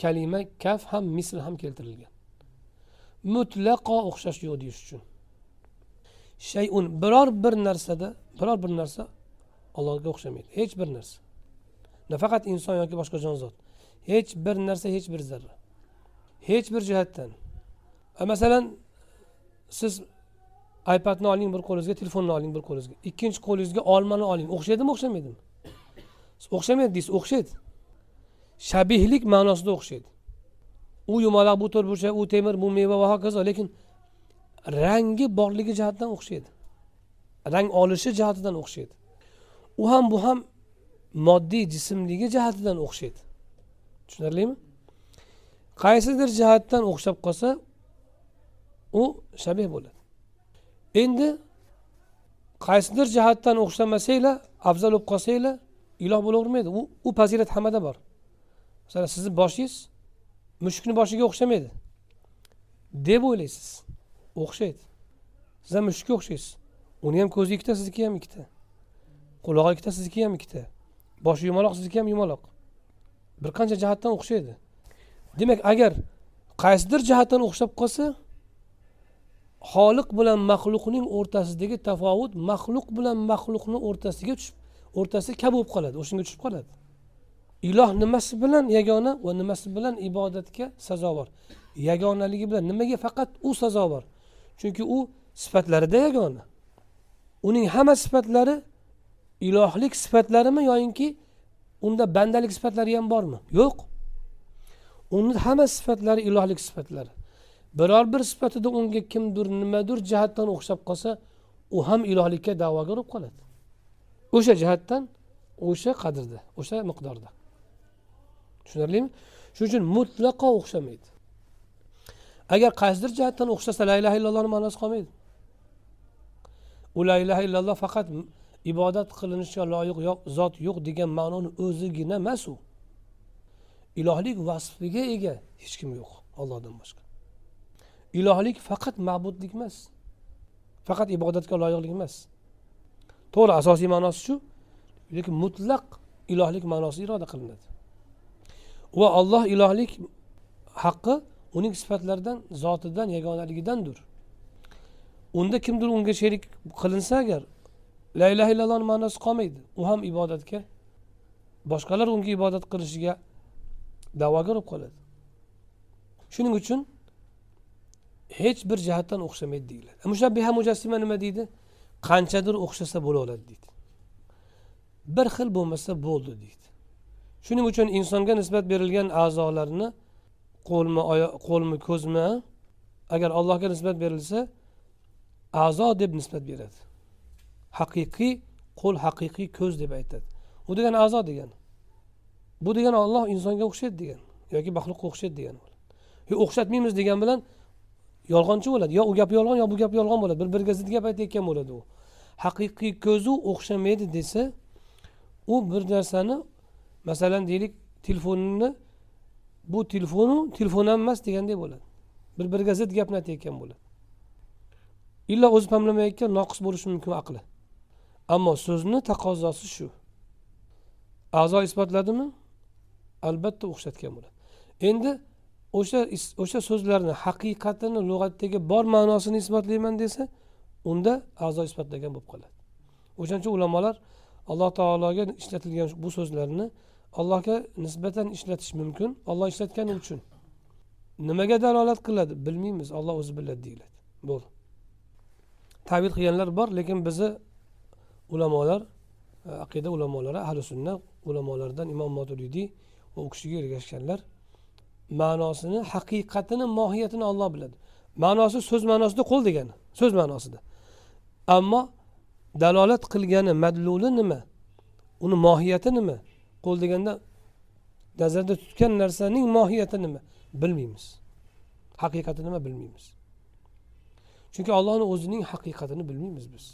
kalima kaf ham misl ham keltirilgan. Mutlaqo o'xshash yo'q deyish uchun. Shayun biror bir narsada biror bir narsa allohga o'xshamaydi hech bir narsa. Nafaqat inson yoki boshqa jonzot. Hech bir narsa hech bir zarra. Hech bir jihatdan. Masalan siz ipadni oling bir qo'lingizga telefonni oling bir qo'lingizga. Ikkinchi qo'lingizga olmani oling. O'xshaydimi o'xshamaydimi? O'xshamaydi deysiz o'xshaydi. Shabihlik ma'nosida o'xshaydi. U yumaloq bu to'rtburchak u temir bu meva va hokazo lekin rangi borligi jihatidan o'xshaydi. Rang olishi jihatidan o'xshaydi. U ham bu ham moddiy jismligi jihatidan o'xshaydi. Tushunarlimi? Qaysidir jihatdan o'xshab qolsa u shabih bo'ladi. Endi qaysidir jihatdan o'xshamasanglar afzal bo'lib qolsanglar iloh bo'lavermaydi. U u fazilat hammada bor. Masalan sizni boshingiz mushukni boshiga o'xshamaydi deb o'ylaysiz. O'xshaydi. Siz ham mushukka o'xshaysiz. Uni ham ko'zi ikkita sizniki ham ikkita. Qulog'i ikkita sizniki ham ikkita. Boshi yumaloq sizniki ham yumaloq. Bir qancha jihatdan o'xshaydi. Demak agar qaysidir jihatdan o'xshab qolsa xoliq bilan maxluqning o'rtasidagi tafovut maxluq bilan maxluqni o'rtasiga tushib o'rtasi ka bo'lib qoladi o'shanga tushib qoladi. Iloh nimasi bilan yagona va nimasi bilan ibodatga sazovor? Yagonaligi bilan nimaga faqat u sazovor? Chunki u sifatlarida yagona. Uning hamma sifatlari ilohlik sifatlarimi yoyinki unda bandalik sifatlari ham bormi? Yo'q. Uni hamma sifatlari ilohlik sifatlari. Biror bir sifatida unga kimdir nimadir jihatdan o'xshab qolsa u ham ilohlikka da'vogar bo'lib qoladi. O'sha jihatdan o'sha qadrda o'sha miqdorda. Tushunarlimi? Shuning uchun mutlaqo o'xshamaydi. Agar qaysidir jihatdan o'xshasa la ilaha illallohni ma'nosi qolmaydi. U la ilaha illalloh faqat ibodat qilinishga loyiq zot yo'q degan ma'noni o'zigina emas u. Ilohlik vasfiga ega hech kim yo'q ollohdan boshqa. Ilohlik faqat ma'budlik emas. Faqat ibodatga loyiqlik emas. To'g'ri asosiy ma'nosi shu. Lekin mutlaq ilohlik ma'nosi iroda qilinadi. Va olloh ilohlik haqqi uning sifatlaridan zotidan yagonaligidandir. Unda kimdir unga sherik qilinsa agar la ilaha illallohni ma'nosi qolmaydi u ham ibodatga boshqalar unga ibodat qilishiga da'vogar bo'lib qoladi. Shuning uchun hech bir jihatdan o'xshamaydi deyiladi. Mushabbiha mujassima nima deydi? Qanchadir o'xshasa bo'laveradi deydi. Bir xil bo'lmasa bo'ldi deydi. Shuning uchun insonga nisbat berilgan a'zolarni qo'lmi qo'lmi ko'zmi agar allohga nisbat berilsa a'zo deb nisbat beradi. Haqiqiy qo'l haqiqiy ko'z deb aytadi. U degani a'zo degani bu degani olloh insonga o'xshaydi degan yoki maxluqqa o'xshaydi degani o'xshatmaymiz degan bilan yolg'onchi bo'ladi. Yo u gap yolg'on yo bu gap yolg'on bo'ladi. Bir biriga zid gap aytayotgan bo'ladi u. Haqiqiy ko'zu o'xshamaydi desa u bir narsani masalan deylik telefonini bu telefonu telefon ham emas degandek bo'ladi. Bir biriga zid gapni aytayotgan bo'ladi. Illo o'zi pamlamayotgan noqis bo'lishi mumkin aqli. Ammo so'zni taqozosi shu. A'zo isbotladimi? Albatta o'xshatgan bo'ladi. Endi o'sha o'sha so'zlarni haqiqatini lug'atdagi bor ma'nosini isbotlayman desa unda a'zo isbotlagan bo'lib qoladi. O'shaning uchun ulamolar alloh taologa ishlatilgan bu so'zlarni allohga nisbatan ishlatish mumkin. Olloh ishlatgani uchun. Nimaga dalolat qiladi? Bilmaymiz. Olloh o'zi biladi deyiladi. Bo'ldi tavil qilganlar bor lekin bizni ulamolar aqida ulamolari ahli sunna ulamolaridan imom maturidiy va u kishiga ergashganlar ma'nosini haqiqatini mohiyatini olloh biladi. Ma'nosi so'z ma'nosida qo'l degani so'z ma'nosida. Ammo dalolat qilgani madluli nima? Uni mohiyati nima? Qo'l deganda nazarda tutgan narsaning mohiyati nima? Bilmaymiz. Haqiqati nima bilmaymiz. Chunki ollohni o'zining haqiqatini bilmaymiz biz.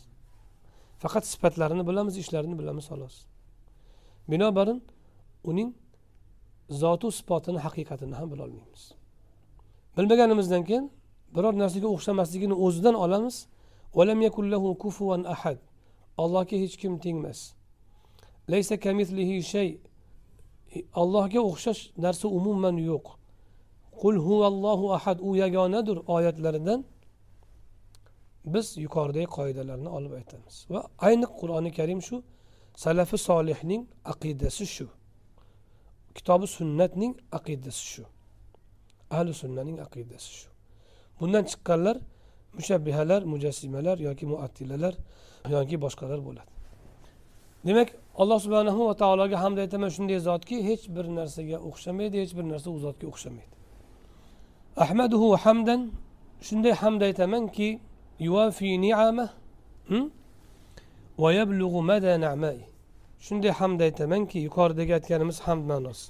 Faqat sifatlarini bilamiz ishlarini bilamiz xolos. Binobarin uning zotu sifatini haqiqatini ham bilolmaymiz. Bilmaganimizdan keyin biror narsaga o'xshamasligini o'zidan olamiz. Ahad. Allohga hech kim tengmas allohga o'xshash narsa umuman yo'q. Qul huvallohu ahad u yagonadir oyatlaridan. Biz yuqoridagi qoidalarni olib aytamiz. Va ayni qur'oni karim shu salafi solihning aqidasi shu. Kitobi sunnatning aqidasi shu. Ahli sunnaning aqidasi shu. Bundan chiqqanlar mushabbihalar mujassimalar yoki muattilalar yoki boshqalar bo'ladi. Demak alloh subhanahu va taologa hamd aytaman shunday zotki hech bir narsaga o'xshamaydi hech bir narsa u zotga o'xshamaydi. Ahmaduhu hamdan shunday hamd aytamanki yuvafi ni'ama hmm? va yablug'u mada na'mai shunday hamd aytamanki yuqoridagi aytganimiz hamd ma'nosi.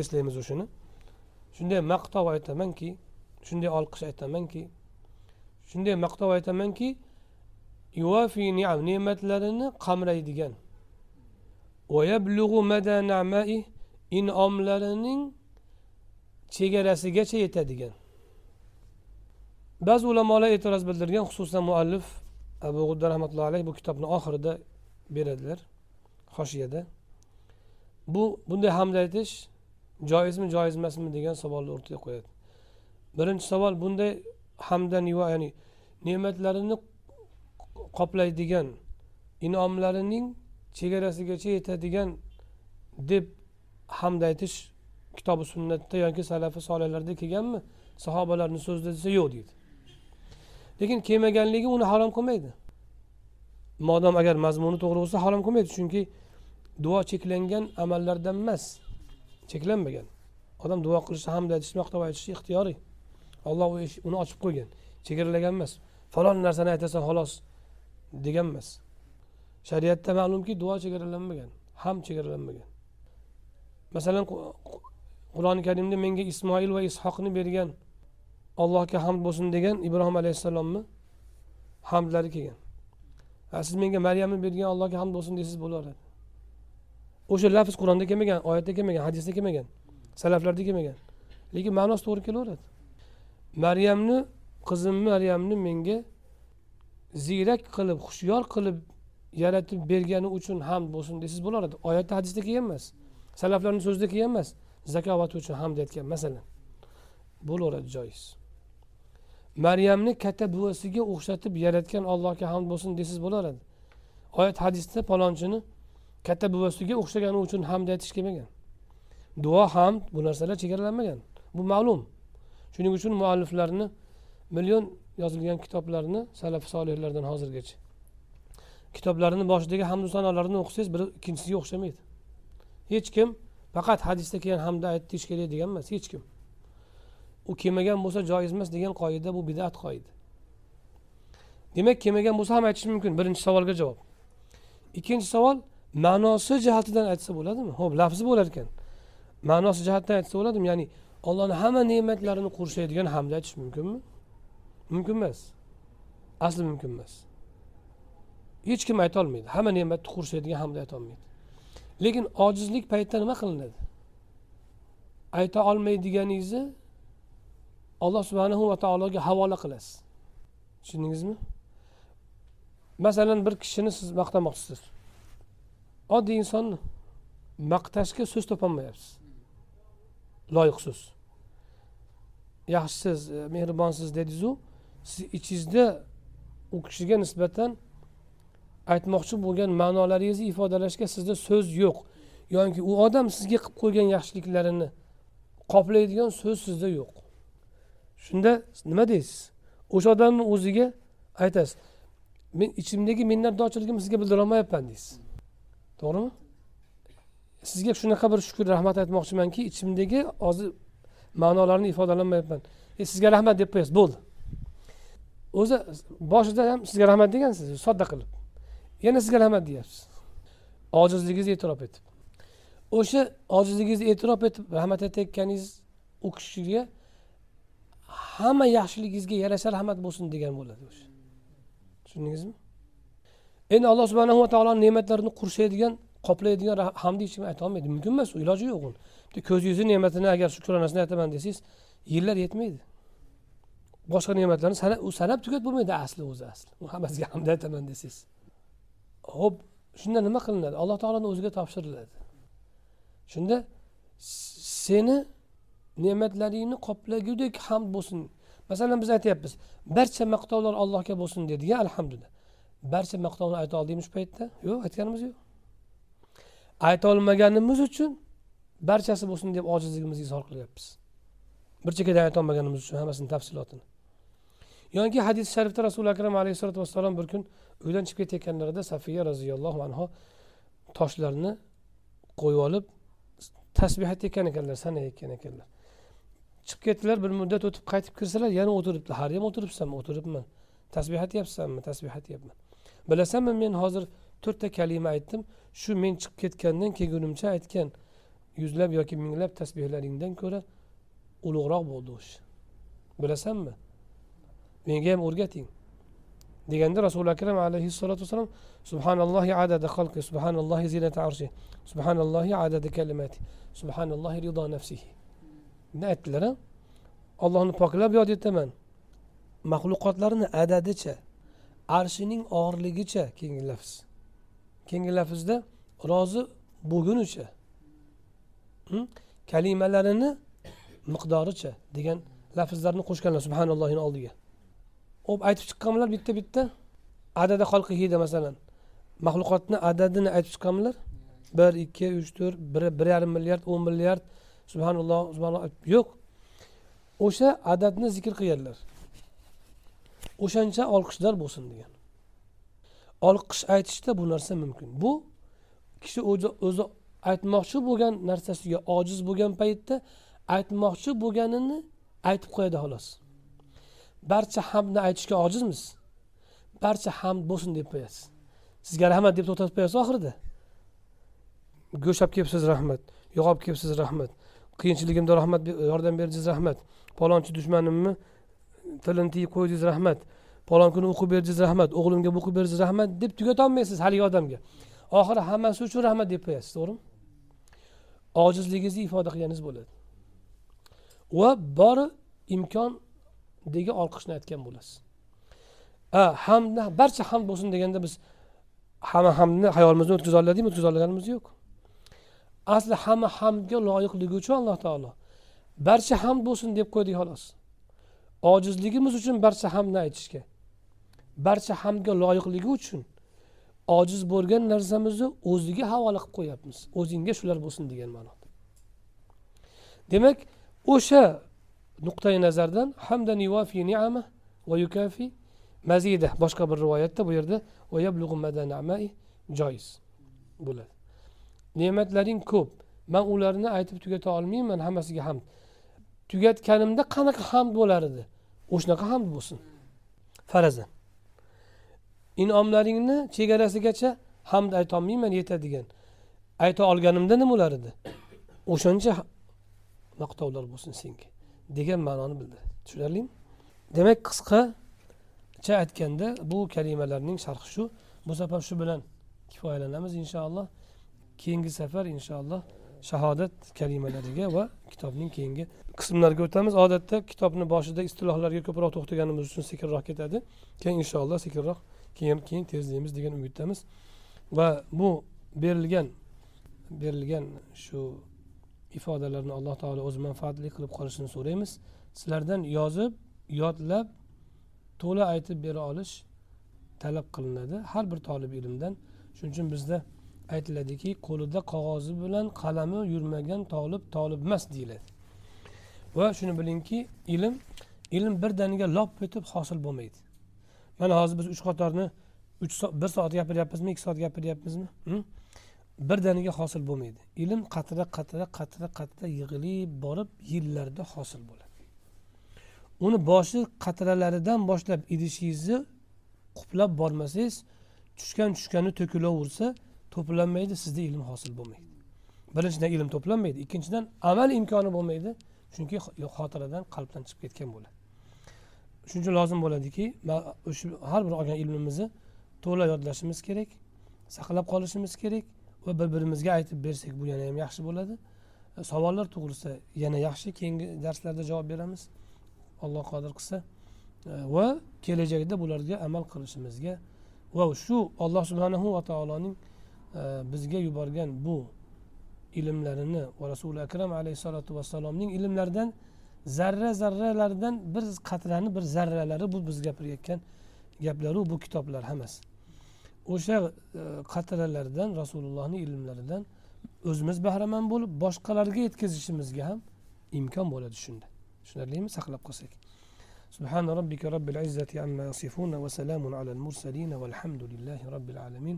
Eslaymiz o'shani. Shunday maqtov aytamanki shunday olqish aytamanki shunday maqtov aytamanki yuvafi ne'matlarini qamraydigan. In'omlarining chegarasigacha yetadigan. Ba'zi ulamolar e'tiroz bildirgan xususan muallif abu g'udda rahmatullohi alayhi bu kitobni oxirida beradilar. Hoshiyada bu bunday hamd aytish joizmi joiz emasmi degan savolni o'rtaga qo'yadi. Birinchi savol bunday hamdan ya'ni ne'matlarini qoplaydigan inomlarining chegarasigacha yetadigan deb hamd aytish kitobi sunnatda yoki salafi solihlarda kelganmi? Sahobalarni so'zida desa yo'q deydi. Lekin kelmaganligi uni harom qilmaydi. Modom agar mazmuni to'g'ri bo'lsa harom qilmaydi chunki duo cheklangan amallardan emas cheklanmagan. Odam duo qilishni hamd aytishi maqtab aytishni ixtiyoriy. Olloh uni ochib qo'ygan. Chegaralagan emas. Falon narsani aytasan xolos degan emas. Shariatda ma'lumki duo chegaralanmagan ham chegaralanmagan. Masalan qur'oni karimda menga ismoil va ishoqni bergan allohga hamd bo'lsin degan ibrohim alayhissalomni hamdlari kelgan. Siz menga maryamni bergan allohga hamd bo'lsin desangiz bo'laveradi o'sha lafz qur'onda kelmagan oyatda kelmagan hadisda kelmagan salaflarda kelmagan. Lekin ma'nosi to'g'ri kelaveradi. Maryamni qizim maryamni menga ziyrak qilib hushyor qilib yaratib bergani uchun hamd bo'lsin desangiz bo'laveradi oyatda hadisda kelgan emas salaflarni so'zida kelgan emas zakovati uchun hamd aytgan masalan. Bo'laveradi joiz maryamni katta buvasiga o'xshatib yaratgan allohga hamd bo'lsin desangiz bo'laveradi oyat hadisda palonchini katta buvasiga o'xshagani uchun hamd aytish kelmagan. Duo hamd bu narsalar chegaralanmagan. Bu ma'lum. Shuning uchun mualliflarni million yozilgan kitoblarni salaf solihlardan hozirgacha. Kitoblarini boshidagi hamdu sanolarni o'qisangiz biri ikkinchisiga o'xshamaydi. Hech kim faqat hadisda kelgan hamda aytish kerak degan emas hech kim. U kelmagan bo'lsa joiz emas degan qoida bu bidat qoida. Demak kelmagan bo'lsa ham aytish mumkin. Birinchi savolga javob. Ikkinchi savol ma'nosi jihatidan aytsa bo'ladimi? Ho'p lafzi bo'lar ekan. Ma'nosi jihatdan aytsa bo'ladimi? Ya'ni ollohni hamma ne'matlarini qurshaydigan hamda aytish mumkinmi? Mumkin emas. Asli mumkin emas. Hech kim aytolmaydi hamma ne'matni qurshaydigan hamda aytolmaydi lekin ojizlik paytida nima qilinadi? Ayta olmaydiganingizni alloh subhanahu va taologa havola qilasiz. Tushundingizmi? Masalan bir kishini siz maqtamoqchisiz. Oddiy insonni maqtashga so'z topolmayapsiz. Loyiq so'z yaxshisiz e, mehribonsiz dedingizu siz ichingizda u kishiga nisbatan aytmoqchi bo'lgan ma'nolaringizni ifodalashga sizda so'z yo'q. Yoki u odam sizga qilib qo'ygan yaxshiliklarini qoplaydigan so'z sizda yo'q. Shunda nima deysiz? O'sha odamni o'ziga aytasiz men ichimdagi minnatdorchiligimni sizga bildirolmayapman deysiz. To'g'rimi? Sizga shunaqa bir shukur rahmat aytmoqchimanki ichimdagi hozir ma'nolarni ifodalanmayapman. E sizga rahmat deb qo'yasiz bo'ldi. O'zi boshida ham sizga rahmat degansiz sodda qilib. Yana sizga rahmat deyapsiz. Ojizligingizni e'tirof etib. O'sha ojizligingizni e'tirof etib rahmat aytayotganingiz u kishiga hamma yaxshiligingizga yarasha rahmat bo'lsin degan bo'ladi o'sha. Tushundingizmi? Endi alloh subhanava taoloni ne'matlarini qurshaydigan qoplaydigan hamda hech kim aytolmaydi. Mumkin emas iloji yo'q uni. Ko'zingizni ne'matini agar shukronasini aytaman desangiz yillar yetmaydi. Boshqa ne'matlarni sanab u sanab bo'lmaydi asli o'zi asli. Hammasiga hamd aytaman desangiz. Ho'p shunda nima qilinadi? Alloh taoloni o'ziga topshiriladi. Shunda seni ne'matlaringni qoplagudek hamd bo'lsin. Masalan biz aytyapmiz barcha maqtovlar allohga bo'lsin dedik alhamdulillah. Barcha maqtovni ayta oldikmi shu paytda. Yo'q aytganimiz yo'q. Aytolmaganimiz uchun barchasi bo'lsin deb ojizligimizni izhor qilyapmiz. Bir chekkadan aytolmaganimiz uchun hammasini tafsilotini. Yoki hadis sharifda rasuli akram alayhissalotu vassalom bir kun uydan chiqib ketayotganlarida safiya roziyallohu anhu toshlarni qo'yib olib tasbeh aytayotgan ekanlar sanayotgan ekanlar. Chiqib ketdilar bir muddat o'tib qaytib kirsalar yana o'tiribdi. Haliyam o'tiribsanmi? O'tiribman. Tasbeh aytyapsanmi tasbeh aytyapman bilasanmi men hozir to'rtta kalima aytdim. Shu men chiqib ketgandan kelgunimcha aytgan yuzlab yoki minglab tasbehlaringdan ko'ra ulug'roq bo'ldi o'sha bilasanmi? Menga ham o'rgating. Deganda rasuli akram alayhissalotu vassalom subhanallohi adada xalqi subhanallohi zinata arshi subhanallohi adada kalimati subhanallohi rido nafsihi aytdilar ollohni poklab yod etaman. Maxluqotlarni adadicha arshining og'irligicha keyingi lafz. Keyingi lafzda rozi bo'lgunicha hm, kalimalarini miqdoricha degan lafzlarni qo'shganlar subhanallohni oldiga. Hop aytib chiqqanmilar bitta bitta. Adada xolqihida masalan. Maxluqotni adadini aytib chiqqanmilar bir ikki uch to'rt bir bir yarim milliard o'n milliard subhanalloh subhanalloh. Yo'q. O'sha adadni zikr qilganlar. O'shancha olqishlar bo'lsin degan. Olqish aytishda bu narsa mumkin. Bu kishi o'zi o'zi aytmoqchi bo'lgan narsasiga ojiz bo'lgan paytda aytmoqchi bo'lganini aytib qo'yadi xolos. Barcha hamdni aytishga ojizmiz. Barcha hamd bo'lsin deb qo'yasiz. Sizga rahmat deb to'xtatib qo'yasiz oxirida. Go'shab olib kelibsiz rahmat yog' olib kelibsiz rahmat. Qiyinchiligimda rahmat yordam berdingiz rahmat. Palonchi dushmanimni tilini tiyib qo'ydingiz rahmat. Palon kuni o'qib berdingiz rahmat. O'g'limga o'qib berdingiz rahmat deb tugatolmaysiz haligi odamga. Oxiri hammasi uchun rahmat deb qo'yasiz to'g'rimi? Ojizligingizni ifoda qilganingiz bo'ladi. Va bori imkondagi olqishni aytgan bo'lasiz. A hamda barcha hamd bo'lsin deganda biz hamma hamdni hayolimizdan o'tkaza oladikmi o'tkaza olganimiz yo'q. Asli hamma hamdga loyiqligi uchun alloh taolo. Barcha hamd bo'lsin deb qo'ydik xolos. Ojizligimiz uchun barcha hamdni aytishga barcha hamdga loyiqligi uchun ojiz bo'lgan narsamizni o'ziga havola qilib qo'yyapmiz o'zingga shular bo'lsin degan ma'noda. Demak o'sha nuqtai nazardan hamdan yuvafi ni'ama va yukafi mazida boshqa bir rivoyatda bu yerda joiz bo'ladi. Ne'matlaring ko'p. Man ularni aytib tugata olmayman hammasiga hamd. Tugatganimda qanaqa hamd bo'lar edi? O'shanaqa hamd bo'lsin. Farazan inomlaringni chegarasigacha hamd aytolmayman yetadigan. Ayta olganimda nima bo'lar edi? O'shancha maqtovlar bo'lsin senga degan ma'noni bildiradi tushunarlimi? Demak qisqacha aytganda bu kalimalarning sharhi shu. Bu safar shu bilan kifoyalanamiz inshaalloh. Keyingi safar inshaalloh shahodat kalimalariga va kitobning keyingi qismlariga o'tamiz. Odatda kitobni boshida istilohlarga ko'proq to'xtaganimiz uchun sekinroq ketadi. Keyin inshaalloh sekinroq keyin keyin tezlaymiz degan umiddamiz. Va bu berilgan berilgan shu ifodalarni alloh taolo o'zi manfaatli qilib qolishini so'raymiz. Sizlardan yozib yodlab to'la aytib bera olish talab qilinadi. Har bir tolib ilmdan. Shuning uchun bizda aytiladiki qo'lida qog'ozi bilan qalami yurmagan tolib tolibmas deyiladi. Va shuni bilingki ilm ilm birdaniga lop etib hosil bo'lmaydi. Mana hozir biz uch qatorni uch bir soat gapiryapmizmi ikki soat gapiryapmizmi? Birdaniga hosil bo'lmaydi. Ilm qatra qatra qatra qatra yig'ilib borib yillarda hosil bo'ladi. Uni boshi qatralaridan boshlab idishingizni quplab bormasangiz tushgan tushgani to'kilaversa to'planmaydi sizda ilm hosil bo'lmaydi. Birinchidan ilm to'planmaydi ikkinchidan amal imkoni bo'lmaydi chunki xotiradan qalbdan chiqib ketgan bo'ladi. Shuning uchun lozim bo'ladiki o'sha har bir olgan ilmimizni to'la yodlashimiz kerak saqlab qolishimiz kerak va bir birimizga aytib bersak bu yana ham yaxshi bo'ladi. E, savollar to'g'risida yana yaxshi keyingi darslarda javob beramiz alloh qodir qilsa. E, va kelajakda bularga amal qilishimizga va shu alloh subhanahu va taoloning bizga yuborgan bu ilmlarini va rasuli akram alayhissalotu vassalomning ilmlaridan zarra zarralardan bir qatrani bir zarralari bu biz gapirayotgan gaplaru bu kitoblar hammasi o'sha e, qatralardan rasulullohni ilmlaridan o'zimiz bahramand bo'lib boshqalarga yetkazishimizga ham imkon bo'ladi shunda tushunarlimi saqlab qolsak سبحان ربك رب العزة عما يصفون وسلام على المرسلين والحمد لله رب العالمين